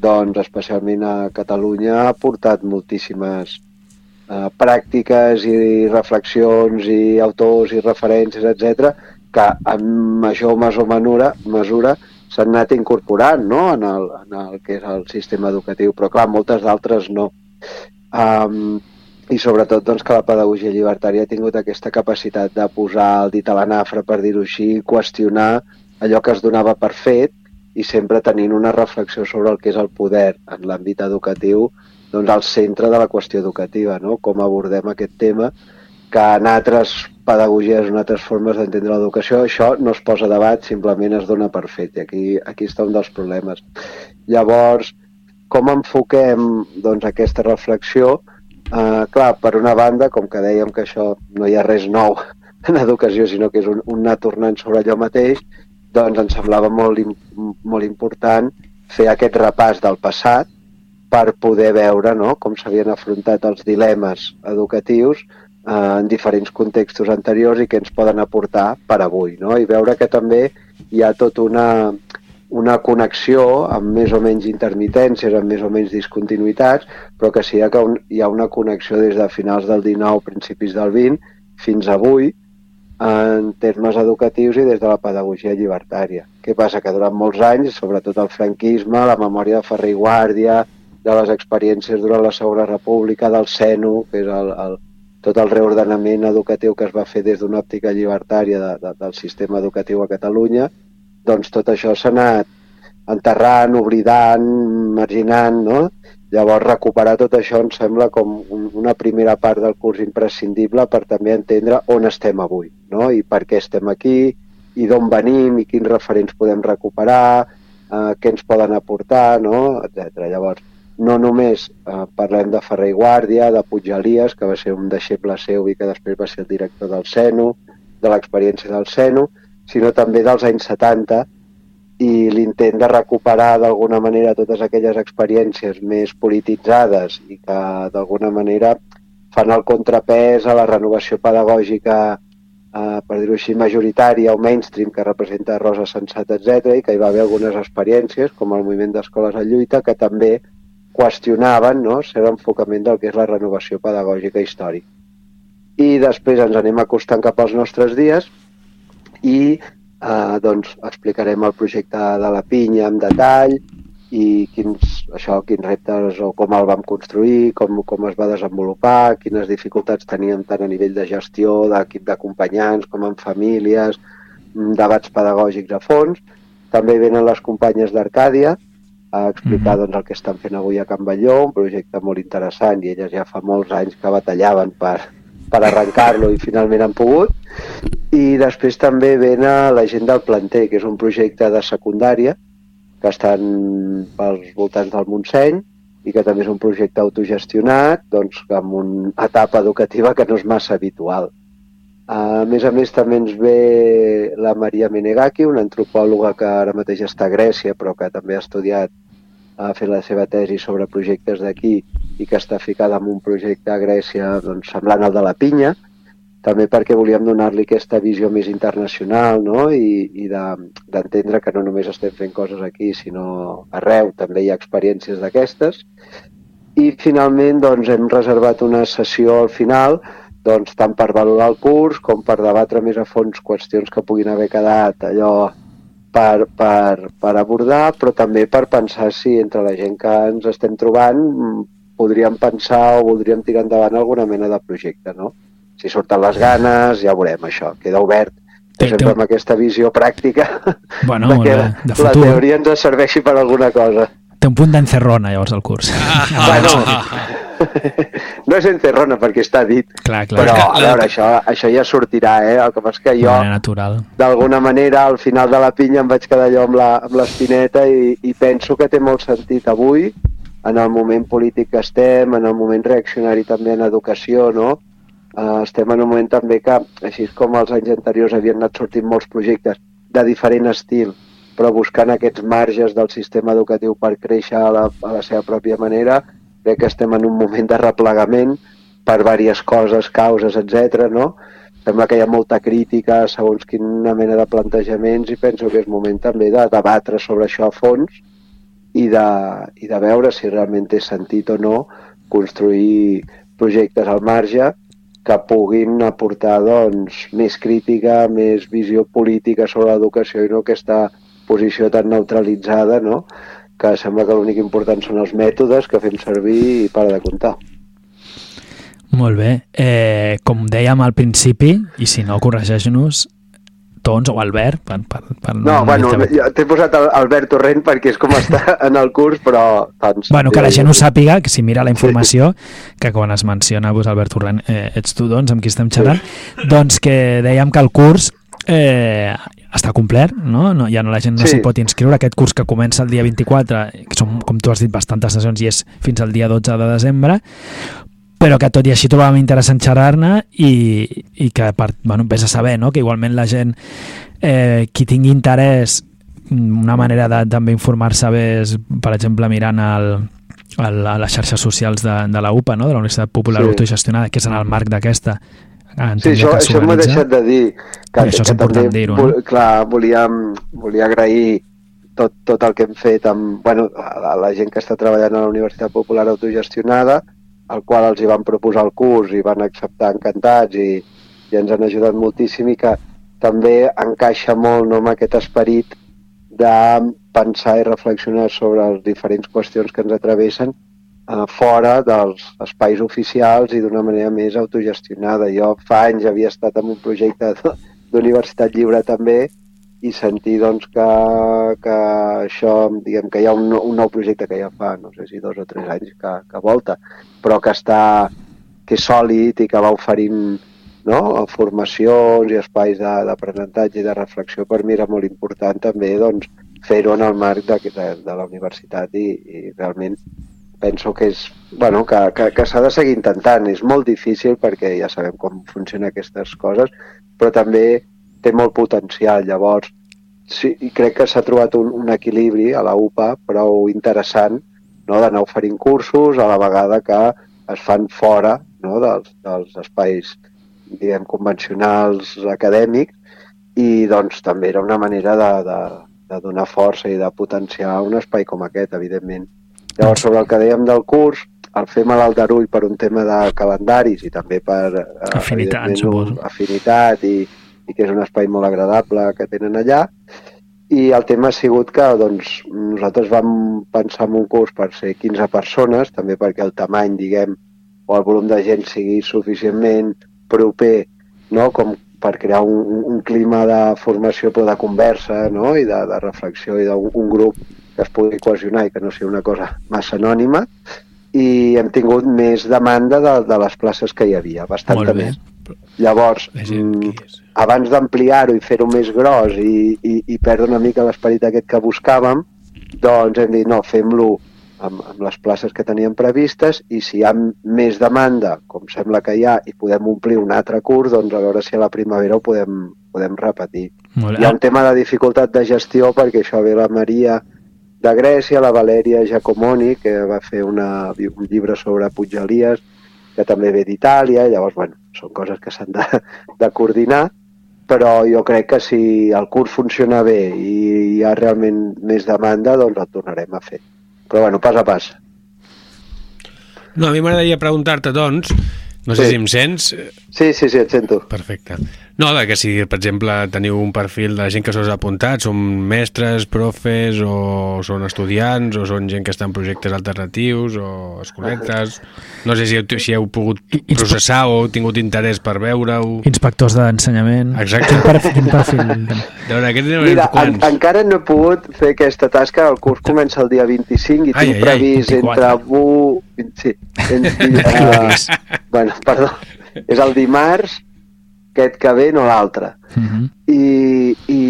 doncs especialment a Catalunya ha portat moltíssimes eh, pràctiques i reflexions i autors i referències, etc que en major o mesura, mesura s'han anat incorporant no? en, el, en el que és el sistema educatiu, però clar, moltes d'altres no. Um, I sobretot doncs, que la pedagogia llibertària ha tingut aquesta capacitat de posar el dit a la nafra, per dir-ho així, qüestionar allò que es donava per fet i sempre tenint una reflexió sobre el que és el poder en l'àmbit educatiu doncs, al centre de la qüestió educativa, no? com abordem aquest tema, que en altres pedagogies, en altres formes d'entendre l'educació, això no es posa a debat, simplement es dona per fet, i aquí, aquí està un dels problemes. Llavors, com enfoquem doncs, aquesta reflexió? Uh, clar, per una banda, com que dèiem que això no hi ha res nou en educació, sinó que és un, un anar tornant sobre allò mateix, doncs ens semblava molt, molt important fer aquest repàs del passat per poder veure no, com s'havien afrontat els dilemes educatius eh, en diferents contextos anteriors i què ens poden aportar per avui. No? I veure que també hi ha tot una, una connexió amb més o menys intermitències, amb més o menys discontinuïtats, però que sí que hi ha una connexió des de finals del 19, principis del 20, fins avui, en termes educatius i des de la pedagogia llibertària. Què passa? Que durant molts anys, sobretot el franquisme, la memòria de Ferrer i Guàrdia, de les experiències durant la Segona República, del SENU, que és el, el, tot el reordenament educatiu que es va fer des d'una òptica llibertària de, de, del sistema educatiu a Catalunya, doncs tot això s'ha anat enterrant, oblidant, marginant, no? Llavors, recuperar tot això em sembla com un, una primera part del curs imprescindible per també entendre on estem avui, no? I per què estem aquí, i d'on venim, i quins referents podem recuperar, eh, què ens poden aportar, no? etc. Llavors, no només eh, parlem de Ferrer i Guàrdia, de Puig Elias, que va ser un deixeble seu i que després va ser el director del SENU, de l'experiència del SENU, sinó també dels anys 70 i l'intent de recuperar d'alguna manera totes aquelles experiències més polititzades i que d'alguna manera fan el contrapès a la renovació pedagògica eh, per dir-ho així, majoritària o mainstream que representa Rosa Sensat, etc i que hi va haver algunes experiències, com el moviment d'escoles en lluita, que també qüestionaven no, ser l'enfocament del que és la renovació pedagògica històrica. I després ens anem acostant cap als nostres dies i eh, doncs explicarem el projecte de la pinya en detall i quins, això, quins reptes o com el vam construir, com, com es va desenvolupar, quines dificultats teníem tant a nivell de gestió, d'equip d'acompanyants, com en famílies, mm, debats pedagògics a fons. També venen les companyes d'Arcàdia a explicar Mhm. doncs, el que estan fent avui a Can Balló, un projecte molt interessant i elles ja fa molts anys que batallaven per, per arrencar-lo i finalment han pogut. I després també ven a la gent del planter, que és un projecte de secundària que estan pels voltants del Montseny i que també és un projecte autogestionat doncs, amb una etapa educativa que no és massa habitual. A més a més, també ens ve la Maria Menegaki, una antropòloga que ara mateix està a Grècia, però que també ha estudiat, ha fet la seva tesi sobre projectes d'aquí i que està ficada en un projecte a Grècia doncs, semblant al de la pinya, també perquè volíem donar-li aquesta visió més internacional no? i, i de- d'entendre que no només estem fent coses aquí, sinó arreu també hi ha experiències d'aquestes. I finalment doncs, hem reservat una sessió al final doncs, tant per valorar el curs com per debatre més a fons qüestions que puguin haver quedat allò per, per, per abordar, però també per pensar si entre la gent que ens estem trobant mm, podríem pensar o voldríem tirar endavant alguna mena de projecte, no? Si surten les ganes, ja ho veurem, això, queda obert. Té- sempre té- amb aquesta visió pràctica Bueno, de que de la futur. teoria ens serveixi per alguna cosa. Té un punt d'encerrona, llavors, el curs. bueno, no és encerrona perquè està dit, clar, clar. però a veure, això, això ja sortirà, eh? El que passa que de jo, d'alguna manera, al final de la pinya em vaig quedar allò amb la- amb l'espineta i, i penso que té molt sentit avui, en el moment polític que estem, en el moment reaccionari també en educació, no? Uh, estem en un moment també que, així com els anys anteriors havien anat sortint molts projectes de diferent estil, però buscant aquests marges del sistema educatiu per créixer a la, a la seva pròpia manera, crec que estem en un moment de replegament per diverses coses, causes, etc. no? Sembla que hi ha molta crítica segons quina mena de plantejaments i penso que és moment també de debatre sobre això a fons i de, i de veure si realment té sentit o no construir projectes al marge que puguin aportar doncs, més crítica, més visió política sobre l'educació i no aquesta posició tan neutralitzada, no? que sembla que l'únic important són els mètodes que fem servir i para de comptar. Molt bé. Eh, com dèiem al principi, i si no, corregeix-nos, Tons o Albert, per, per, per No, bueno, t'he posat Albert Torrent perquè és com està en el curs, però... Doncs, Bueno, que la gent ho sàpiga, que si mira la informació, que quan es menciona pues, Albert Torrent, eh, ets tu, doncs, amb qui estem xerrant, doncs que dèiem que el curs eh, està complet, no? no? Ja no, la gent no Sí. s'hi pot inscriure. Aquest curs que comença el dia 24, que són, com tu has dit, bastantes sessions i és fins al dia 12 de desembre, però que tot i així trobàvem interessant xerrar-ne i, i que, per, bueno, vés a saber, no? que igualment la gent, eh, qui tingui interès, mm, una manera de també informar-se bé és, per exemple, mirant el, el, a les xarxes socials de, de la UPA, no? de la Universitat Popular Sí. Autogestionada, que és en el marc d'aquesta. Sí, això, això m'ho he deixat de dir. Que, I això és que important també, dir-ho, vol- no? Clar, volíem, volia agrair tot, tot el que hem fet amb, bueno, a, a la gent que està treballant a la Universitat Popular Autogestionada, al qual els hi van proposar el curs i van acceptar encantats i, i ens han ajudat moltíssim i que també encaixa molt no, amb aquest esperit de pensar i reflexionar sobre les diferents qüestions que ens atravessen eh, fora dels espais oficials i d'una manera més autogestionada. Jo fa anys havia estat en un projecte d'universitat lliure també i sentir doncs, que, que això, diguem que hi ha un, un nou projecte que ja fa, no sé si dos o tres anys que, que volta, però que està que és sòlid i que va oferint no? formacions i espais d'aprenentatge i de reflexió per mi era molt important també doncs, fer-ho en el marc de, de, de la universitat i, i realment penso que és bueno, que, que, que s'ha de seguir intentant. És molt difícil perquè ja sabem com funcionen aquestes coses, però també té molt potencial. Llavors, sí, i crec que s'ha trobat un, un equilibri a la UPA prou interessant no? d'anar oferint cursos a la vegada que es fan fora no? dels, dels espais diguem, convencionals acadèmics i doncs també era una manera de, de, de donar força i de potenciar un espai com aquest, evidentment. Llavors, sobre el que dèiem del curs, el fem a l'Aldarull per un tema de calendaris i també per eh, Afinitat, suposo. afinitat i, i que és un espai molt agradable que tenen allà. I el tema ha sigut que doncs, nosaltres vam pensar en un curs per ser 15 persones, també perquè el tamany, diguem, o el volum de gent sigui suficientment proper no? com per crear un, un- clima de formació però de conversa no? i de, de reflexió i d'un un grup que es pugui cohesionar i que no sigui una cosa massa anònima i hem tingut més demanda de, de les places que hi havia, bé. més. Llavors, Abans d'ampliar-ho i fer-ho més gros i, i, i perdre una mica l'esperit aquest que buscàvem, doncs hem dit, no, fem-lo amb, amb les places que teníem previstes i si hi ha més demanda, com sembla que hi ha, i podem omplir un altre curs, doncs a veure si a la primavera ho podem, podem repetir. Molt Hi ha un tema de dificultat de gestió perquè això ve la Maria de Grècia, la Valeria Giacomoni, que va fer una, un llibre sobre Puig Elias, que també ve d'Itàlia, llavors, bueno, són coses que s'han de, de coordinar, però jo crec que si el curs funciona bé i hi ha realment més demanda, doncs el tornarem a fer. Però bueno, pas a pas. No, a mi m'agradaria preguntar-te, doncs, no sé Sí. si em sents... Sí, sí, sí, et sento. Perfecte. No, de que si, per exemple, teniu un perfil de gent que s'ho ha apuntat, són mestres, profes, o són estudiants, o són gent que està en projectes alternatius, o escoletes... No sé si heu, si heu pogut processar o heu tingut interès per veure-ho... Inspectors d'ensenyament. Exacte. Quin perfil? Quin perfil? De veure, Mira, en, encara no he pogut fer aquesta tasca, el curs comença el dia 25 i Ai, tinc ai, ai, previst 24. entre... Bu... Sí, entre, uh, bueno, perdó, és el dimarts, aquest que ve, no l'altre. Mhm. I, I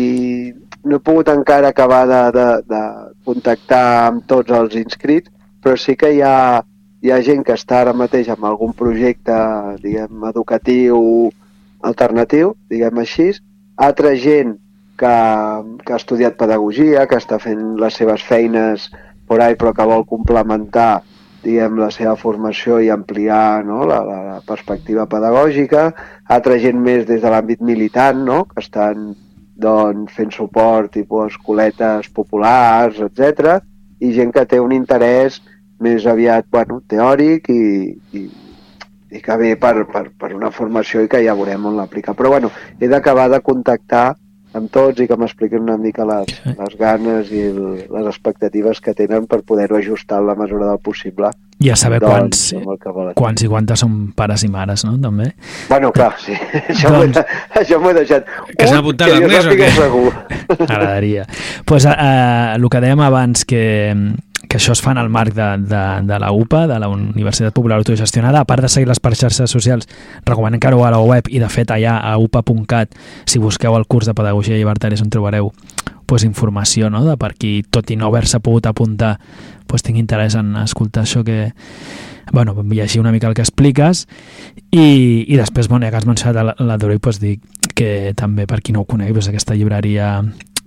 no he pogut encara acabar de, de, de contactar amb tots els inscrits, però sí que hi ha, hi ha gent que està ara mateix amb algun projecte, diguem, educatiu alternatiu, diguem així, altra gent que, que ha estudiat pedagogia, que està fent les seves feines por ahí, però que vol complementar diguem, la seva formació i ampliar no, la, la, perspectiva pedagògica, altra gent més des de l'àmbit militant, no, que estan doncs, fent suport tipus escoletes populars, etc i gent que té un interès més aviat bueno, teòric i, i, i que ve per, per, per una formació i que ja veurem on l'aplica. Però bueno, he d'acabar de contactar amb tots i que m'expliquin una mica les, les ganes i el, les expectatives que tenen per poder-ho ajustar en la mesura del possible I a saber quants, doncs, volen. quants i quantes són pares i mares, no? També. Bueno, clar, sí, això Doncs- m'ho he deixat. Que s'ha Un, apuntat l'Ernest o què? M'agradaria. pues, uh, el que dèiem abans, que, que això es fa en el marc de, de, de la UPA, de la Universitat Popular Autogestionada, a part de seguir les per xarxes socials, recomanem que aneu a la web i, de fet, allà a upa.cat, si busqueu el curs de Pedagogia Llibertària, és on trobareu pues, informació no? de per qui, tot i no haver-se pogut apuntar, pues, tingui interès en escoltar això que, bueno, llegir una mica el que expliques i, i després, bueno, ja que has mencionat la, la Doroi, pues, dic que també, per qui no ho conegui, pues, aquesta llibreria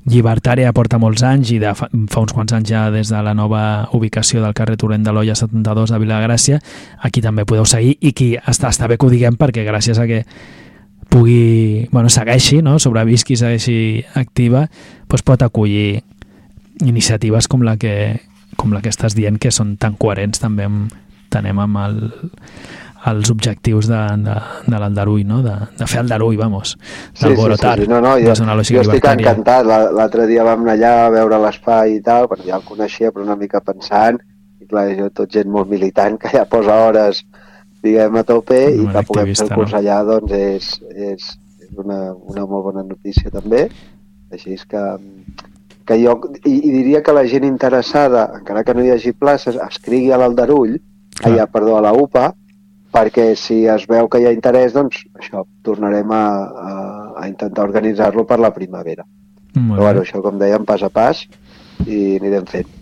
llibertària porta molts anys i de fa, fa uns quants anys ja des de la nova ubicació del carrer Torrent de l'Olla 72 a Vilagràcia aquí també podeu seguir i qui està, està bé que ho diguem perquè gràcies a que pugui, bueno, segueixi, no? sobrevisqui, segueixi activa, doncs pot acollir iniciatives com la que com la que estàs dient que són tan coherents també amb, tenem amb el, els objectius de, de, de l'Aldarull, no? de, de fer Aldarull, vamos, d'alborotar, No, no, jo, lògica jo estic llibertària. encantat. La- L'altre dia vam anar allà a veure l'espai i tal, bueno, ja el coneixia, però una mica pensant, i clar, jo tot gent molt militant, que ja posa hores, diguem, a tope, i Molt que puguem fer el curs no? allà, doncs és, és, és una, una molt bona notícia també. Així és que, que jo, i, i diria que la gent interessada, encara que no hi hagi places, escrigui a l'Aldarull, allà, perdó, a la UPA, perquè si es veu que hi ha interès, doncs això, tornarem a, a, a intentar organitzar-lo per la primavera. Molt Però bueno, això com dèiem, pas a pas, i anirem fent.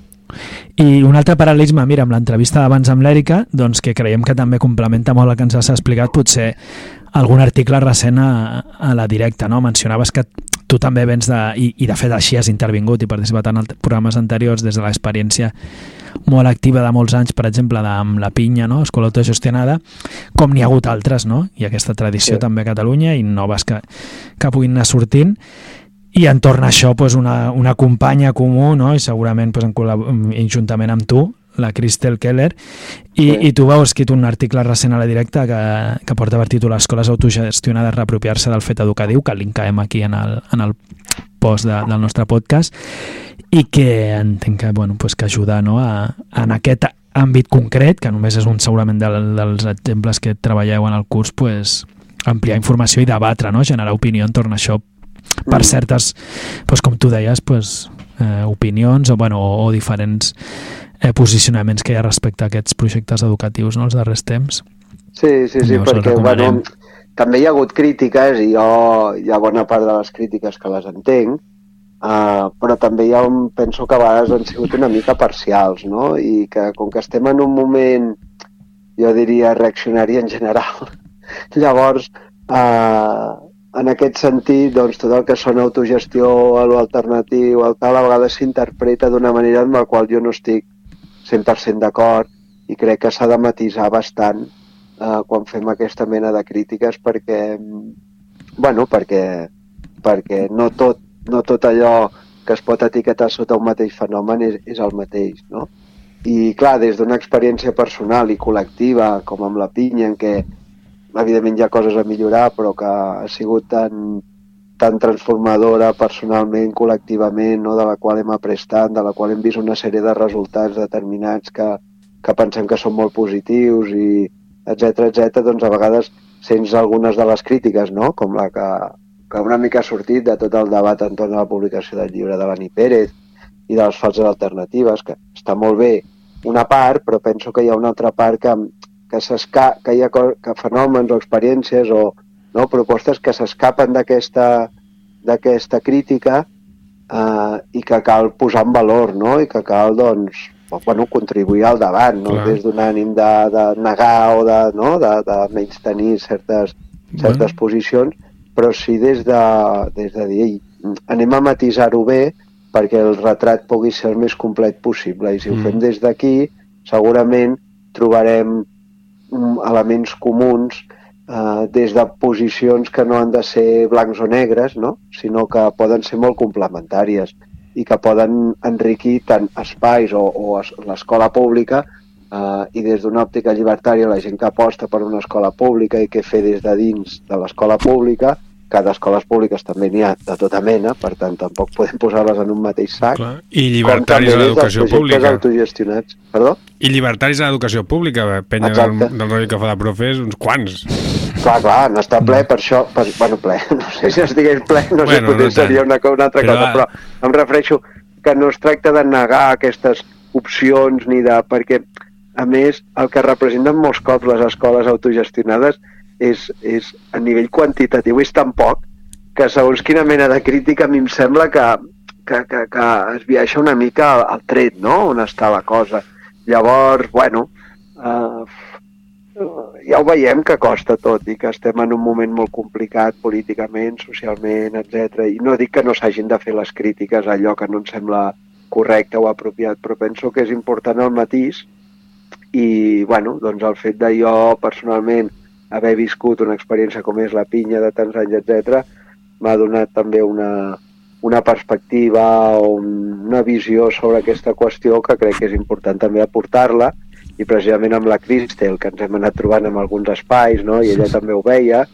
I un altre paral·lelisme, mira, amb l'entrevista d'abans amb l'Èrica, doncs que creiem que també complementa molt el que ens has explicat, potser algun article recent a, a la directa, no? Mencionaves que tu també vens de... I, i de fet així has intervingut i participat en programes anteriors des de l'experiència molt activa de molts anys, per exemple, de, amb la pinya, no? escola autogestionada, com n'hi ha hagut altres, no? I aquesta tradició Sí. també a Catalunya i noves que, que puguin anar sortint. I entorn a això, doncs, una, una companya comú, no? i segurament doncs, en i juntament amb tu, la Cristel Keller, i, Sí. i tu vau escrit un article recent a la directa que, que porta per títol Escoles autogestionades reapropiar-se del fet educatiu, que linkaem aquí en el, en el post de, del nostre podcast, i que entenc que, bueno, pues que ajuda no, a, en aquest àmbit concret, que només és un segurament del, dels exemples que treballeu en el curs, pues, ampliar informació i debatre, no? generar opinió entorn a això per Mm. certes, pues, com tu deies, pues, eh, opinions o, bueno, o, o diferents eh, posicionaments que hi ha respecte a aquests projectes educatius no, els darrers temps. Sí, sí, sí, Llavors perquè bueno, també hi ha hagut crítiques i jo hi ha bona part de les crítiques que les entenc, uh, però també hi ha un, penso que a vegades han sigut una mica parcials, no? I que com que estem en un moment, jo diria, reaccionari en general, llavors, uh, en aquest sentit, doncs, tot el que són autogestió, l'alternatiu, el tal, a vegades s'interpreta d'una manera amb la qual jo no estic 100% d'acord i crec que s'ha de matisar bastant eh, quan fem aquesta mena de crítiques perquè, bueno, perquè, perquè no, tot, no tot allò que es pot etiquetar sota un mateix fenomen és, és el mateix, no? I clar, des d'una experiència personal i col·lectiva, com amb la pinya, en què evidentment hi ha coses a millorar, però que ha sigut tan, tan transformadora personalment, col·lectivament, no? de la qual hem après tant, de la qual hem vist una sèrie de resultats determinats que, que pensem que són molt positius i etc etc, doncs a vegades sents algunes de les crítiques, no? com la que, que una mica ha sortit de tot el debat entorn a la publicació del llibre de l'Ani Pérez i de les falses alternatives, que està molt bé una part, però penso que hi ha una altra part que, que, que hi ha que fenòmens o experiències o no, propostes que s'escapen d'aquesta crítica eh, i que cal posar en valor no? i que cal doncs, bueno, contribuir al debat, no Clar. des d'un ànim de, de negar o de, no? de, de menys tenir certes, certes posicions, però sí des de, des de dir, "Ei, anem a matisar-ho bé perquè el retrat pugui ser el més complet possible i si ho Mm. fem des d'aquí segurament trobarem mm, elements comuns eh, des de posicions que no han de ser blancs o negres, no? sinó que poden ser molt complementàries i que poden enriquir tant espais o, o es- l'escola pública eh, i des d'una òptica llibertària la gent que aposta per una escola pública i què fer des de dins de l'escola pública, que d'escoles públiques també n'hi ha de tota mena, per tant tampoc podem posar-les en un mateix sac. Clar. I llibertaris a l'educació pública. autogestionats. Perdó? I llibertaris a l'educació pública. Penya del, Exacte. del rotllo que fa de profes, uns quants. Clar, clar, n'està ple per això, per, bueno, ple, no sé si estigués ple, no sé, Bueno, potser no seria una, una altra Però, cosa, però em refereixo que no es tracta de negar aquestes opcions ni de... perquè, a més, el que representen molts cops les escoles autogestionades és, és a nivell quantitatiu és tan poc que segons quina mena de crítica a mi em sembla que, que, que, que es viaixa una mica al, al tret, no?, on està la cosa. Llavors, bueno, eh, ja ho veiem que costa tot i que estem en un moment molt complicat políticament, socialment, etc. I no dic que no s'hagin de fer les crítiques a allò que no em sembla correcte o apropiat, però penso que és important el matís i, bueno, doncs el fet de jo personalment haver viscut una experiència com és la pinya de tants anys, etc, m'ha donat també una, una perspectiva o un- una visió sobre aquesta qüestió que crec que és important també aportar-la i precisament amb la Cristel, que ens hem anat trobant en alguns espais, no? i ella també ho veia,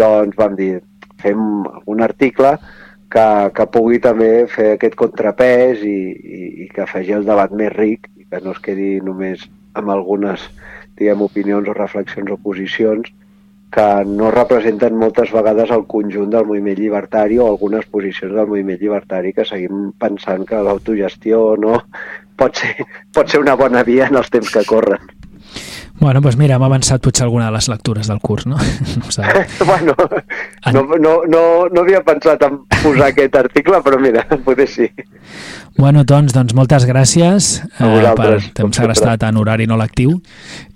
doncs vam dir, fem un article que, que pugui també fer aquest contrapès i, i, i que faci el debat més ric i que no es quedi només amb algunes diguem, opinions o reflexions o posicions que no representen moltes vegades el conjunt del moviment llibertari o algunes posicions del moviment llibertari que seguim pensant que l'autogestió no pot ser, pot ser una bona via en els temps que corren. Bueno, doncs mira, hem avançat potser alguna de les lectures del curs, no? no bueno, En- no, no, no, no havia pensat en posar aquest article, però mira, potser sí. Bueno, doncs, doncs moltes gràcies eh, per temps sempre. estat en horari no lectiu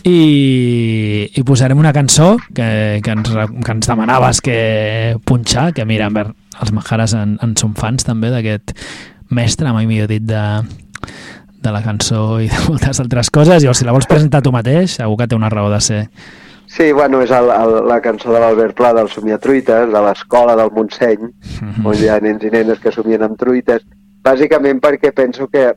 i, i posarem una cançó que, que, ens, que ens demanaves que punxar, que mira, ver- els Majares en, en són fans també d'aquest mestre, mai millor dit, de, de la cançó i de moltes altres coses, i si la vols presentar tu mateix, segur que té una raó de ser. Sí, bueno, és el, el, la cançó de l'Albert Pla del Somiar Truites, de l'escola del Montseny, Mhm. on hi ha nens i nenes que somien amb truites, bàsicament perquè penso que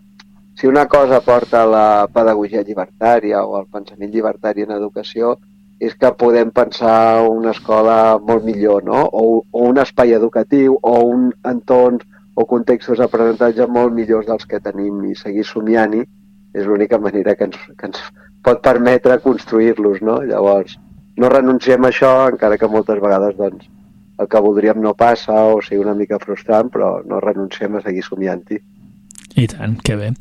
si una cosa porta la pedagogia llibertària o el pensament llibertari en educació és que podem pensar una escola molt millor, no? O, o un espai educatiu o un entorn o contextos d'aprenentatge molt millors dels que tenim i seguir somiant-hi és l'única manera que ens, que ens pot permetre construir-los, no? Llavors, no renunciem a això, encara que moltes vegades doncs, el que voldríem no passa o sigui una mica frustrant, però no renunciem a seguir somiant-hi. I tant, que bé.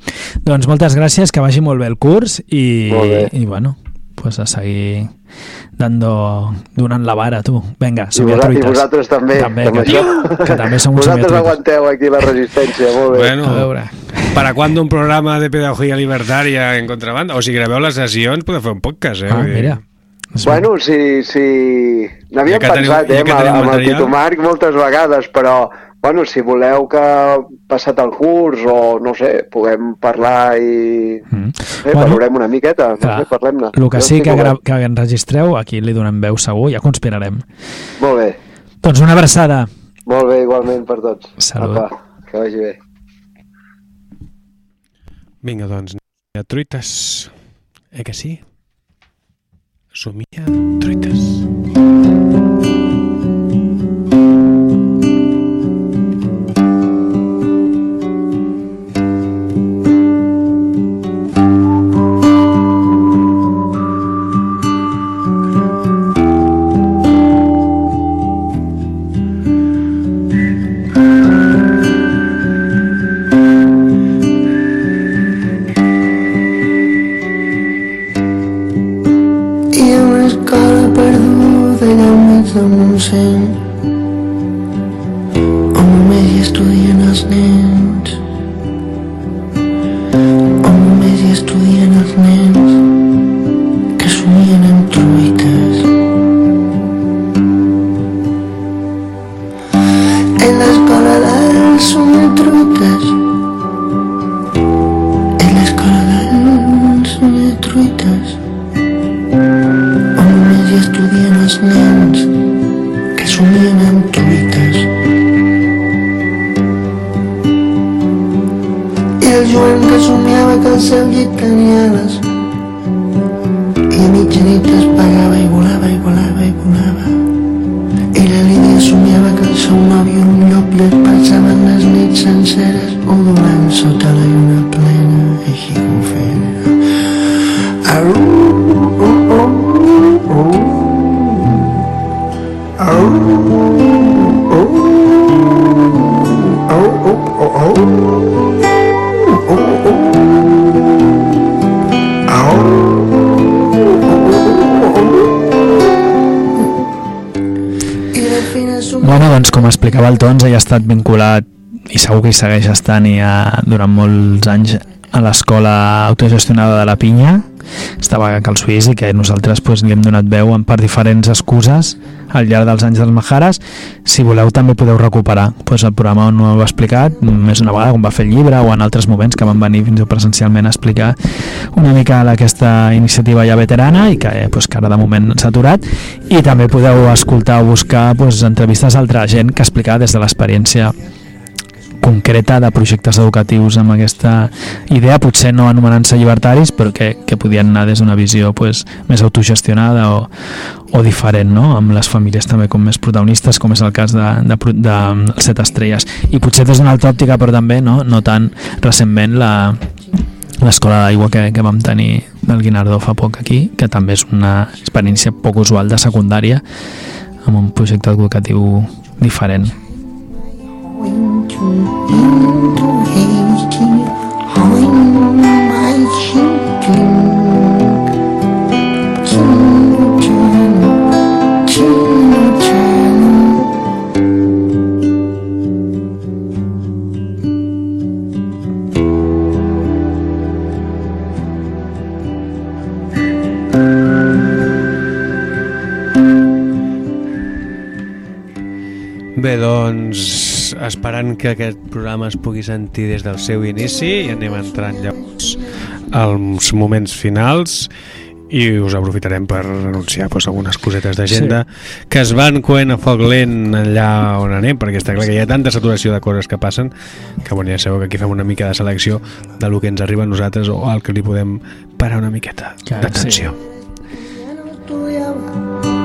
Doncs moltes gràcies, que vagi molt bé el curs i, Molt bé. i bueno, pues a seguir dando, donant la vara, tu. Vinga, I, Somiar vosa, I vosaltres també, També, amb que- això. que també som Vosaltres somiatruites. aguanteu aquí la resistència, molt bé. Bueno, A veure. ¿Para cuándo un programa de pedagogía libertaria en contrabanda? O si grabeu les sessions, podeu fer un podcast, eh? Ah, mira. Bueno, sí, sí... N'havíem Ja que teniu- pensat, ja eh, que amb, teniu el- amb el. Tito Marc moltes vegades, però, bueno, si voleu que passat el curs o, no sé, puguem parlar i... Mm. Eh, Bueno, valorem una miqueta, no clar, sé, parlem-ne. El que sí que, gra obert. que enregistreu, aquí li donem veu segur, ja conspirarem. Molt bé, Doncs una abraçada. molt bé, igualment per tots. Salut. Apa, que vagi bé. Vinga, doncs, a truites. Eh que sí? Sou mía, ha estat vinculat i segur que hi segueix estant ha, durant molts anys a l'escola autogestionada de la Pinya. Estava a Cal Suís i que nosaltres pues, li hem donat veu en- per diferents excuses al llarg dels anys dels Majares si voleu també podeu recuperar. Pues, el programa on ho heu explicat més una vegada quan va fer el llibre o en altres moments que van venir fins i tot presencialment a explicar una mica d'aquesta iniciativa ja veterana i que, eh, pues, que ara de moment s'ha aturat i també podeu escoltar o buscar pues, entrevistes a altra gent que explica des de l'experiència concreta de projectes educatius amb aquesta idea, potser no anomenant-se llibertaris, però que, que podien anar des d'una visió pues, més autogestionada o, o diferent, no? amb les famílies també com més protagonistes, com és el cas de, de, de, de Set Estrelles. I potser des d'una altra òptica, però també no, no tan recentment la, l'escola d'aigua que, que vam tenir del Guinardó fa poc aquí, que també és una experiència poc usual de secundària amb un projecte educatiu diferent. into, Bé, doncs... Esperant que aquest programa es pugui sentir des del seu inici i anem entrant llavors als moments finals i us aprofitarem per anunciar doncs, algunes cosetes d'agenda sí. que es van coent a foc lent allà on anem, perquè està clar que hi ha tanta saturació de coses que passen que bueno, ja sabeu que aquí fem una mica de selecció de lo que ens arriba a nosaltres o al que li podem parar una miqueta d'atenció.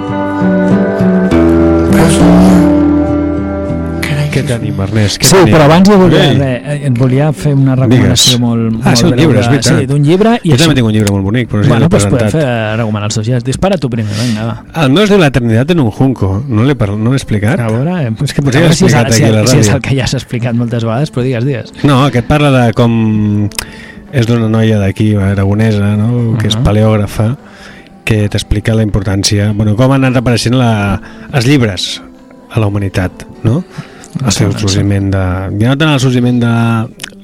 Però Què tenim, Ernest? Què Sí, tenim? però abans jo volia, re, eh, et volia fer una recomanació Digues. molt, Ah, molt sí, un llibre, de- és veritat. Sí, d'un llibre. I Jo així- també tinc un llibre molt bonic, però sé Bueno, si doncs podem fer recomanar els socials. Dispara tu primer, vinga, va. El meu es diu La eternitat en un junco. No l'he parl- no explicat? A veure, eh, És que potser ja si és, aquí a la si és el que ja s'ha explicat moltes vegades, però digues, digues. No, aquest parla de com és d'una noia d'aquí, aragonesa, no? que és Mhm. paleògrafa, que t'explica la importància, bueno, com han anat apareixent la, els llibres a la humanitat, no? El seu Doncs- sorgiment de... Ja no tant el sorgiment de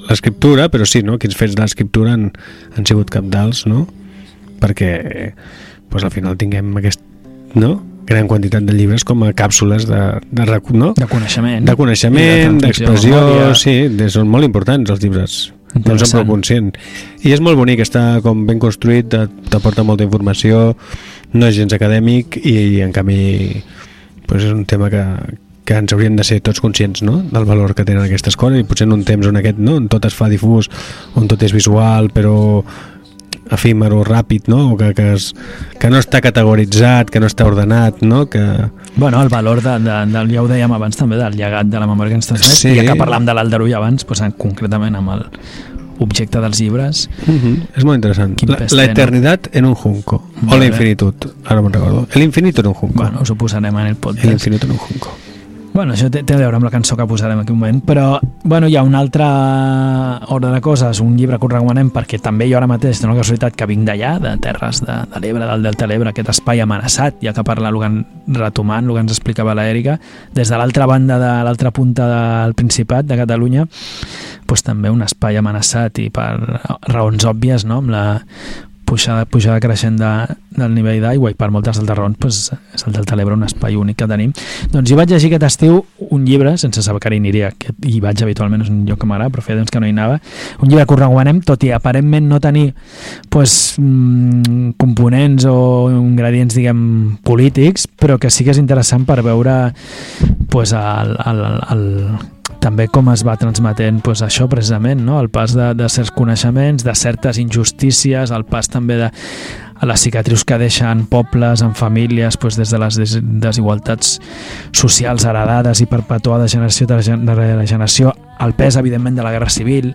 l'escriptura, però sí, no? Quins fets de l'escriptura han, han sigut capdals, no? Perquè pues, al final tinguem aquest, no? gran quantitat de llibres com a càpsules de, de, no? De coneixement. de coneixement, I de de d'expressió, memòria. sí, de, són molt importants els llibres. No en som prou conscient. I és molt bonic, està com ben construït, t'aporta molta informació, no és gens acadèmic i, en canvi pues és un tema que, que ens haurien de ser tots conscients no? del valor que tenen aquestes coses i potser en un temps on aquest no? on tot es fa difús, on tot és visual però efímer o ràpid no? o que, que, es, que no està categoritzat, que no està ordenat no? que, Bueno, el valor de, de, del, ja ho dèiem abans també, del llegat de la memòria que ens transmet, Sí. i ja que parlàvem de l'Aldarull abans, doncs, en- concretament amb el objecte dels llibres, És molt interessant. Quin La, pes la té, no? eternitat en un junco. Molt o la bé. infinitud. Ara me'n recordo. El infinito en un junco. bueno, us ho posarem en el podcast. infinito en un junco. Bueno, això té, té a veure amb la cançó que posarem aquí un moment, però bueno, hi ha un altre ordre de coses, un llibre que us recomanem perquè també jo ara mateix, una casualitat que vinc d'allà, de terres de, de l'Ebre, del Delta de l'Ebre, aquest espai amenaçat, ja que parla en, retomant, el que ens explicava l'Èrica, des de l'altra banda de l'altra punta del Principat de Catalunya, doncs també un espai amenaçat i per raons òbvies, no?, amb la pujada, pujada creixent de, del nivell d'aigua i per moltes altres raons doncs, és el Delta de l'Ebre un espai únic que tenim. Doncs hi vaig llegir aquest estiu un llibre sense saber que hi aniria que hi vaig habitualment, és un lloc que m'agrada però feia temps que no hi anava, un llibre que recomanem tot i aparentment no tenir doncs, mm, components o ingredients diguem polítics però que sí que és interessant per veure doncs, el, el, el, també com es va transmetent pues, això precisament, no? el pas de, de certs coneixements, de certes injustícies, el pas també de a les cicatrius que deixen pobles, en famílies, pues, des de les des desigualtats socials heredades i perpetuades generació de generació, el pes, evidentment, de la Guerra Civil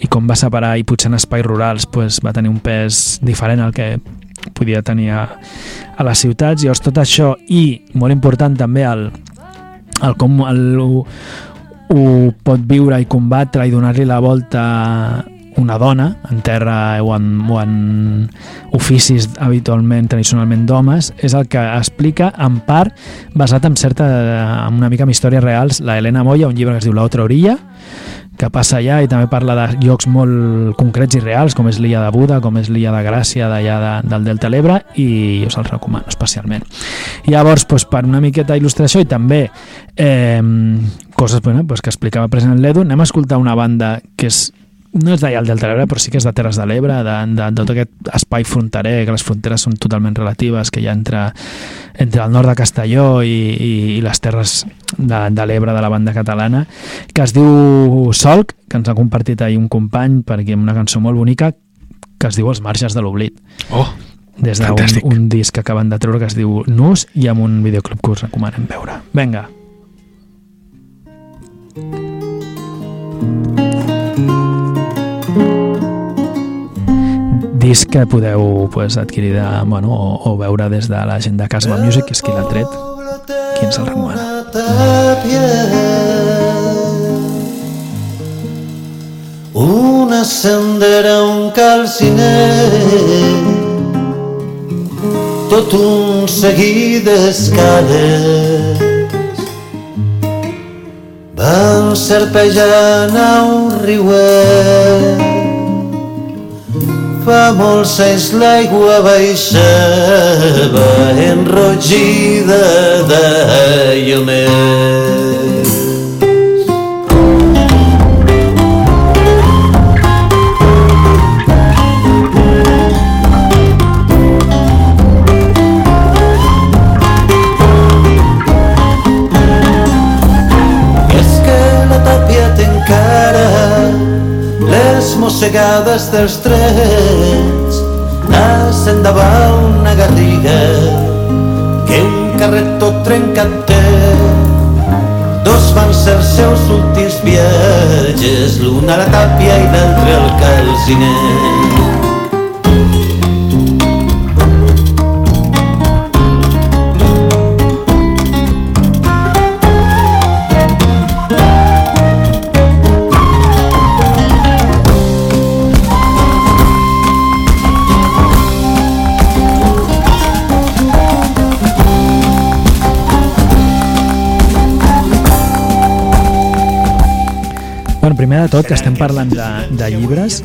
i com va separar, i potser en espais rurals pues, va tenir un pes diferent al que podia tenir a, a les ciutats. Llavors, tot això, i molt important també el, el com el, ho pot viure i combatre i donar-li la volta una dona en terra o en, o en oficis habitualment, tradicionalment d'homes, és el que explica en part basat en certa, en una mica en històries reals, la Helena Moya, un llibre que es diu L'altra orilla, que passa allà i també parla de llocs molt concrets i reals, com és l'illa de Buda, com és l'illa de Gràcia d'allà de, del Delta de l'Ebre, i us el recomano especialment. Llavors, doncs, per una miqueta d'il·lustració i també eh, coses bueno, doncs, que explicava present l'Edu, anem a escoltar una banda que és no és d'allà al Delta de l'Ebre, però sí que és de Terres de l'Ebre, de, de, de tot aquest espai fronterer, que les fronteres són totalment relatives, que hi ha entre, entre el nord de Castelló i, i, i les terres de, de l'Ebre de la banda catalana, que es diu Solc, que ens ha compartit ahir un company perquè amb una cançó molt bonica que es diu Els marges de l'oblit. Oh, Des d'un un disc que acaben de treure que es diu Nus i amb un videoclip que us recomanem veure. Vinga. Disc que podeu pues, adquirir de, bueno, o, o veure des de la gent de Casba Music, que és qui l'ha tret, qui ens el recomana. Una sendera, un calciner tot un seguit d'escales van serpejant a un riuet. Fa molts anys l'aigua baixava enrogida de llumers mossegades dels trets assendava una garriga que un carret tot trencat té. Dos van ser els seus últims viatges l'un a la tàpia i l'altre al calciner Bueno, primer de tot, que estem parlant de, de llibres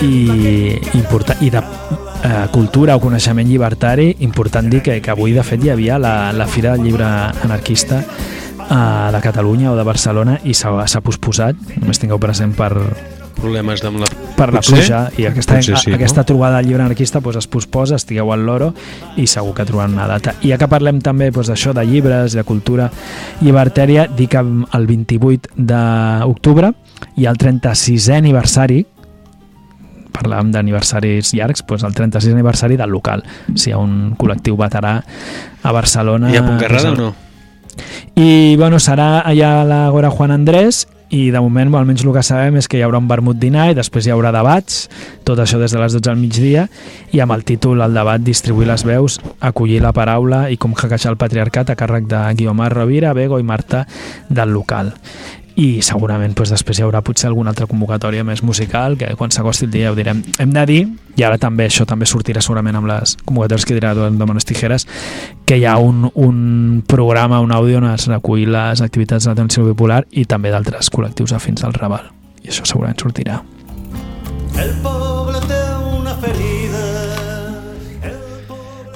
i, i de eh, cultura o coneixement llibertari, important dir que, que avui, de fet, hi havia la, la Fira del Llibre Anarquista eh, de Catalunya o de Barcelona i s'ha posposat, només tingueu present per, Problemes amb la... per la Potser? pluja i aquesta, Potser sí, no? aquesta trobada del llibre anarquista doncs, es posposa, estigueu al loro i segur que trobaran una data. I ja que parlem també doncs, d'això, de llibres, de cultura llibertària, dic que el 28 d'octubre ha el 36è aniversari parlàvem d'aniversaris llargs, doncs el 36è aniversari del local. Si hi ha un col·lectiu veterà a Barcelona... Hi ha Poncarrada o doncs, no? i bueno, serà allà a la Gora Juan Andrés i de moment, bueno, almenys el que sabem és que hi haurà un vermut dinar i després hi haurà debats, tot això des de les 12 al migdia i amb el títol el debat distribuir les veus, acollir la paraula i com hackejar el patriarcat a càrrec de Guiomar Rovira, Bego i Marta del local i segurament doncs, després hi haurà potser alguna altra convocatòria més musical que quan s'acosti el dia ja ho direm. Hem de dir, i ara també això també sortirà segurament amb les convocatòries que dirà Domènec Tijeras, que hi ha un, un programa, un àudio on es recull les activitats de l'atenció bipolar i també d'altres col·lectius afins al Raval. I això segurament sortirà. El poble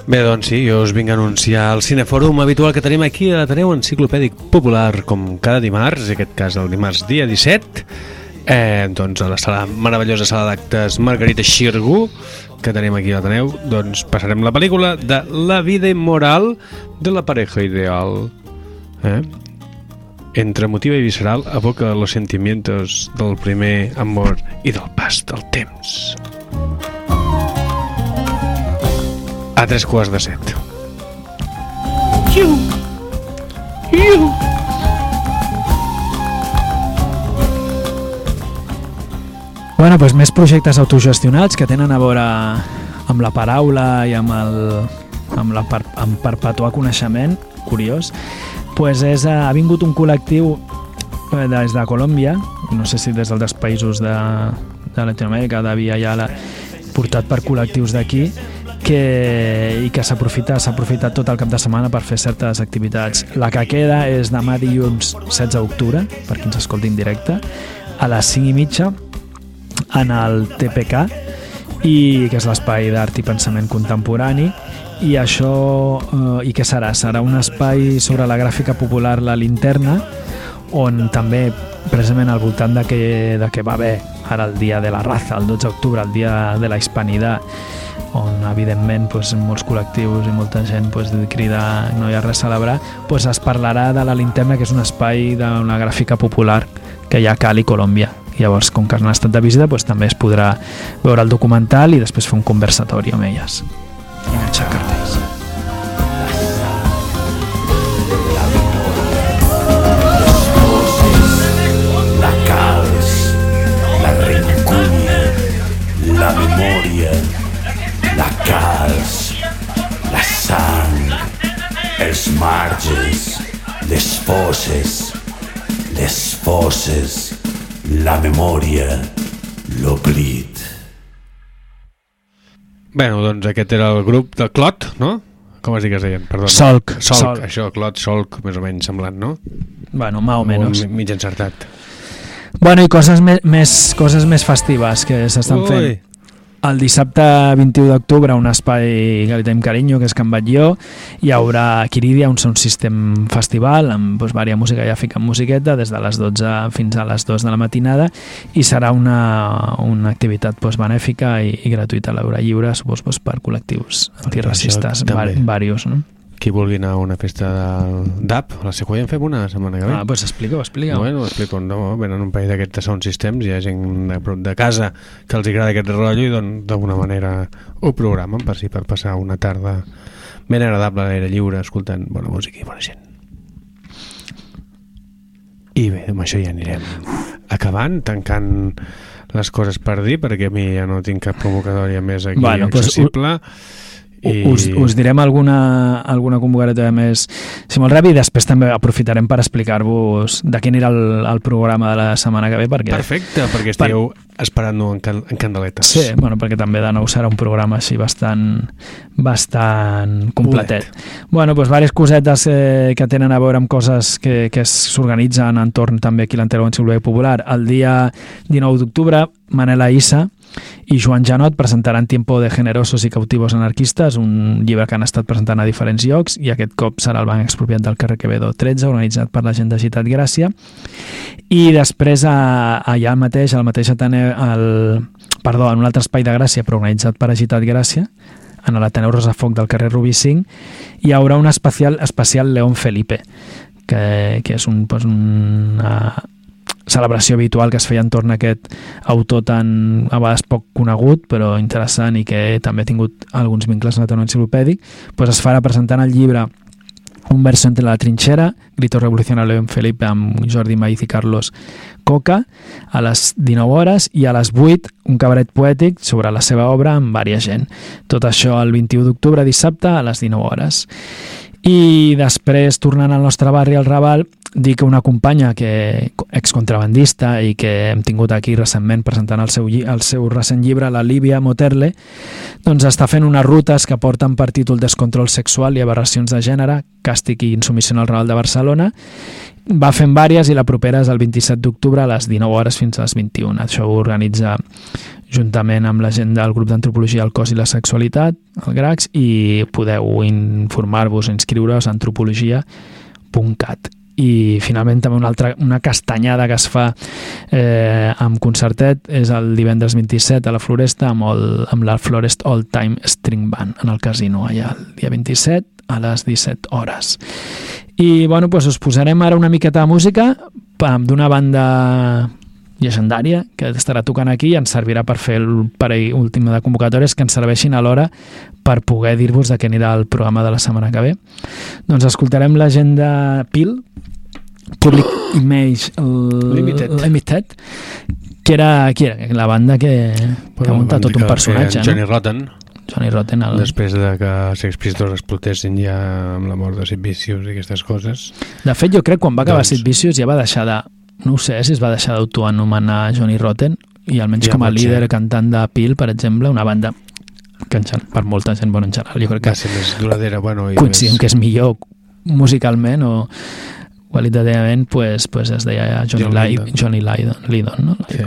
Bé, doncs sí, jo us vinc a anunciar el cinefòrum habitual que tenim aquí a l'Ateneu Enciclopèdic Popular, com cada dimarts, en aquest cas el dimarts dia 17, eh, doncs a la sala, meravellosa sala d'actes Margarita Xirgu, que tenim aquí a l'Ateneu, doncs passarem la pel·lícula de La vida immoral de la pareja ideal. Eh? Entre emotiva i visceral evoca los sentimientos del primer amor i del pas del temps. A tres quarts de set. Bueno, doncs més projectes autogestionats que tenen a veure amb la paraula i amb, el, amb, la per, amb perpetuar coneixement, curiós, pues és, eh, ha vingut un col·lectiu eh, des de Colòmbia, no sé si des dels països de, de Latinoamèrica, de Via Yala, portat per col·lectius d'aquí, que, i que s'aprofita s'ha aprofitat tot el cap de setmana per fer certes activitats. La que queda és demà dilluns 16 d'octubre, per qui ens escolti en directe, a les 5 i mitja, en el TPK, i que és l'espai d'art i pensament contemporani, i això, eh, i què serà? Serà un espai sobre la gràfica popular La Linterna, on també, precisament al voltant de que, de que va haver ara el dia de la raza, el 12 d'octubre, el dia de la hispanitat, on evidentment doncs, molts col·lectius i molta gent doncs, crida no hi ha res a celebrar, doncs es parlarà de la linterna, que és un espai d'una gràfica popular que hi ha a Cali, Colòmbia. Llavors, com que han estat de visita, doncs, també es podrà veure el documental i després fer un conversatori amb elles. I enganxar cartells. la calç, la sang, els marges, les fosses, les fosses, la memòria, l'oblit. Bueno, doncs aquest era el grup de Clot, no? Com es diu que es deien? Perdona. Solc. Solc, Solc. això, Clot, Solc, més o menys semblant, no? Bueno, más o menos. mi- Mig encertat. Bueno, i coses més, més, coses més festives que s'estan fent. El dissabte 21 d'octubre, un espai que li tenim carinyo, que és Can Batlló, hi haurà a Quiridia un sound system festival amb doncs, vària música, ja fiquen musiqueta des de les 12 fins a les 2 de la matinada i serà una, una activitat doncs, benèfica i, i gratuïta a l'hora lliure, supos, doncs, per col·lectius també. var, varios. No? Qui vulgui anar a una festa a la Sequoia en fem una setmana que ve. Ah, doncs explica-ho, explica-ho. Bueno, explico. No, venen un parell d'aquests sound systems, hi ha gent de, prop de casa que els agrada aquest rotllo i doncs, d'alguna manera ho programen per si per passar una tarda ben agradable a l'aire lliure escoltant bona música i bona gent. I bé, amb això ja anirem acabant, tancant les coses per dir, perquè a mi ja no tinc cap convocatòria més aquí Bueno, accessible. I... Us, us direm alguna, alguna convocatòria més si molt ràpid i després també aprofitarem per explicar-vos de quin era el, el programa de la setmana que ve perquè, Perfecte, perquè esteu esperant-ho en, can, en candeletes. Sí, bueno, perquè també de nou serà un programa així bastant, bastant completet. Bueno, doncs diverses cosetes eh, que tenen a veure amb coses que, que s'organitzen entorn també aquí a l'Antero Popular. El dia 19 d'octubre, Manela Issa i Joan Janot presentaran Tiempo de Generosos i Cautivos Anarquistes, un llibre que han estat presentant a diferents llocs i aquest cop serà el Banc Expropiat del carrer Quevedo 13, organitzat per la gent de Ciutat Gràcia. I després, a, allà al mateix, al mateix Ateneu, al, perdó, en un altre espai de Gràcia, però organitzat per Agitat Gràcia, en l'Ateneu Rosafoc del carrer Rubí 5, hi haurà un especial, especial León Felipe, que, que és un, pues, una celebració habitual que es feia entorn a aquest autor tan a vegades poc conegut però interessant i que també ha tingut alguns vincles en l'Ateneu Enciclopèdic pues es farà presentant el llibre un verso entre la trinchera, Grito Revolucionario León Felipe amb Jordi Maiz i Carlos Coca a les 19 hores i a les 8 un cabaret poètic sobre la seva obra amb varia gent. Tot això el 21 d'octubre, dissabte, a les 19 hores. I després, tornant al nostre barri, al Raval, dir que una companya que excontrabandista i que hem tingut aquí recentment presentant el seu, el seu recent llibre, la Líbia Moterle, doncs està fent unes rutes que porten per títol Descontrol sexual i aberracions de gènere, càstig i insumissió al Raval de Barcelona. Va fent vàries i la propera és el 27 d'octubre a les 19 hores fins a les 21. Això ho organitza juntament amb la gent del grup d'antropologia del cos i la sexualitat, el GRACS, i podeu informar-vos, inscriure-us a antropologia.cat i finalment també una altra una castanyada que es fa eh, amb concertet és el divendres 27 a la Floresta amb, el, amb la Florest All Time String Band en el casino allà el dia 27 a les 17 hores. I bueno, doncs us posarem ara una miqueta de música d'una banda llegendària que estarà tocant aquí i ens servirà per fer el parell últim de convocatòries que ens serveixin alhora per poder dir-vos de què anirà el programa de la setmana que ve. Doncs escoltarem la gent de PIL, Public Image Limited. Limited que era, qui era la banda que, que ha muntat tot un personatge, Johnny no? Rotten, Johnny Rotten, el... després de que Sex Pistols explotessin ja amb la mort de Sid Vicious i aquestes coses. De fet, jo crec que quan va acabar Doncs- Sid Vicious ja va deixar de... No ho sé si es va deixar d'autoanomenar Johnny Rotten i almenys Ja com a pot ser. líder cantant de Peel, per exemple, una banda que per molta gent, bueno, en general, jo crec Va que ser més duradera, bueno, i coincidim més... que és millor musicalment o qualitativament pues, pues es deia Johnny, John Lydon, Lydon. Johnny Lydon, Lydon no? Sí.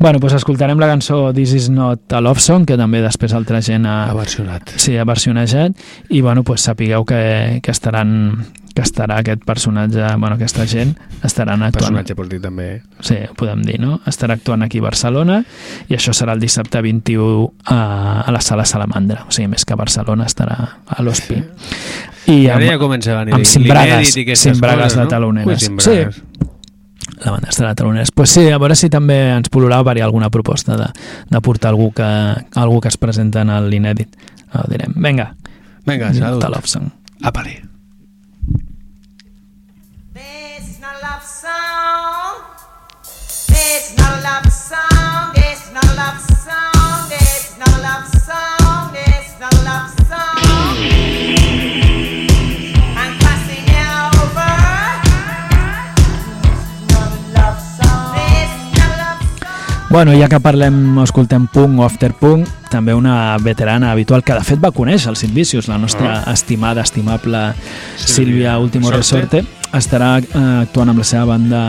Bueno, pues escoltarem la cançó This is not a love song, que també després altra gent ha, Ha versionat. Sí, ha versionejat i bueno, pues sapigueu que, que estaran que estarà aquest personatge, bueno, aquesta gent estaran actuant, Personatge, pots dir també. sí, ho podem dir, no? Estarà actuant aquí a Barcelona i això serà el dissabte 21 a, a la sala Salamandra, o sigui, més que a Barcelona estarà a l'Hospi. I I ara ja comença a venir amb cimbragues, cimbragues coses, de no? taloneres. Ui. Sí, la banda estarà taloneres. Pues sí, a veure si també ens polurà per alguna proposta de, de portar algú que, algú que es presenta en l'inèdit. Ho direm. Vinga. Vinga, salut. Love Song. Apa-li. Bueno, ja que parlem escoltem punk o afterpunk, també una veterana habitual que de fet va conèixer el Sid Vicious, la nostra estimada, estimable Sílvia Último Resorte. Resorte, estarà eh, actuant amb la seva banda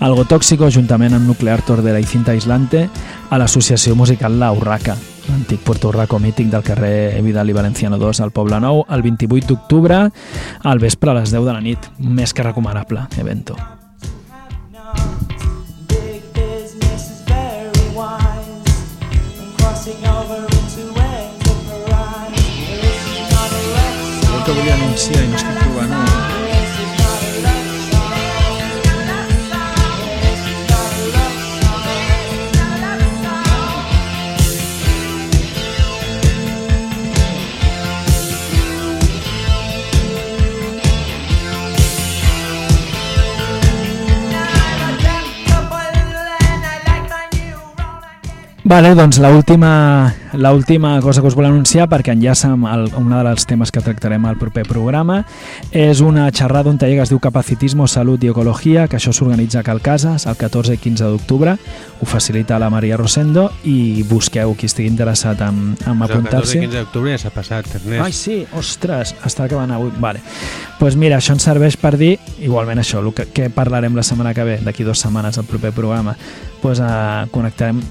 Algo Tóxico juntament amb Nuclear Tordera i Cinta Aislante a l'associació musical La Urraca, l'antic Puerto Urraco mític del carrer Vidal i Valenciano 2 al Poble Nou, el 28 d'octubre al vespre a les 10 de la nit. Més que recomanable, evento. Ковыляном Сиянечкой. Vale, doncs l'última cosa que us vol anunciar perquè enllaça amb el, un dels temes que tractarem al proper programa és una xerrada, un taller que es diu Capacitismo, Salut i Ecologia que això s'organitza a Calcases el 14 i 15 d'octubre ho facilita la Maria Rosendo i busqueu qui estigui interessat en, en El 14 apuntar-s'hi i 15 d'octubre ja s'ha passat, Ernest. Ai, sí, ostres, està acabant avui. Vale. pues mira, això ens serveix per dir, igualment això, el que, que parlarem la setmana que ve, d'aquí dues setmanes, al proper programa, pues, eh, connectarem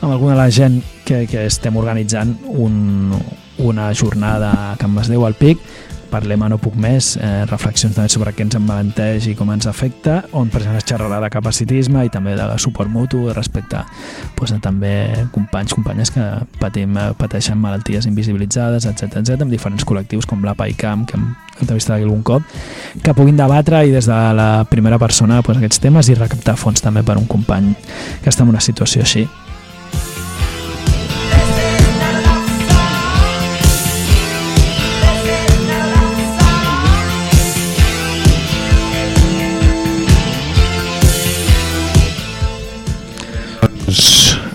amb alguna de la gent que, que estem organitzant un, una jornada a Can Masdeu al Pic, parlem a No Puc Més, eh, reflexions també sobre què ens emmalenteix i com ens afecta, on es xerrarà de capacitisme i també de suport mutu respecte pues, a també companys, companyes que patim, eh, pateixen malalties invisibilitzades, etc etc amb diferents col·lectius com la PAICAM, que hem entrevistat algun cop, que puguin debatre i des de la primera persona pues, aquests temes i recaptar fons també per un company que està en una situació així.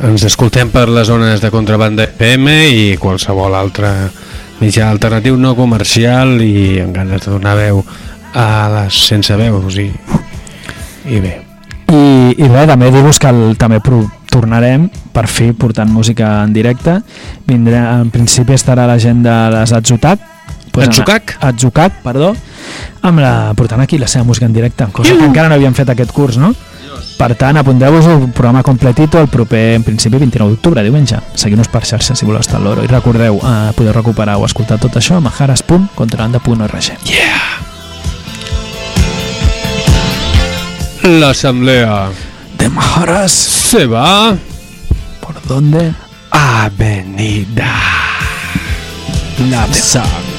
Ens escoltem per les zones de contrabanda FM i qualsevol altre mitjà alternatiu no comercial i amb ganes de donar veu a les sense veus i, i bé. I, i bé, també dir-vos que el, també tornarem per fi portant música en directe vindrà, en principi estarà la gent de les Atzucac Atzucac? Atzucac, perdó amb la, portant aquí la seva música en directe cosa que encara no havíem fet aquest curs no? Per tant, apunteu-vos un programa completito el proper, en principi, 29 d'octubre, diumenge. Seguiu-nos per xarxa si voleu estar a l'oro. I recordeu, eh, podeu recuperar o escoltar tot això a majares.contrabanda.org. Yeah! L'assemblea De Majaras, se va ¿por dónde? Avenida Lapsang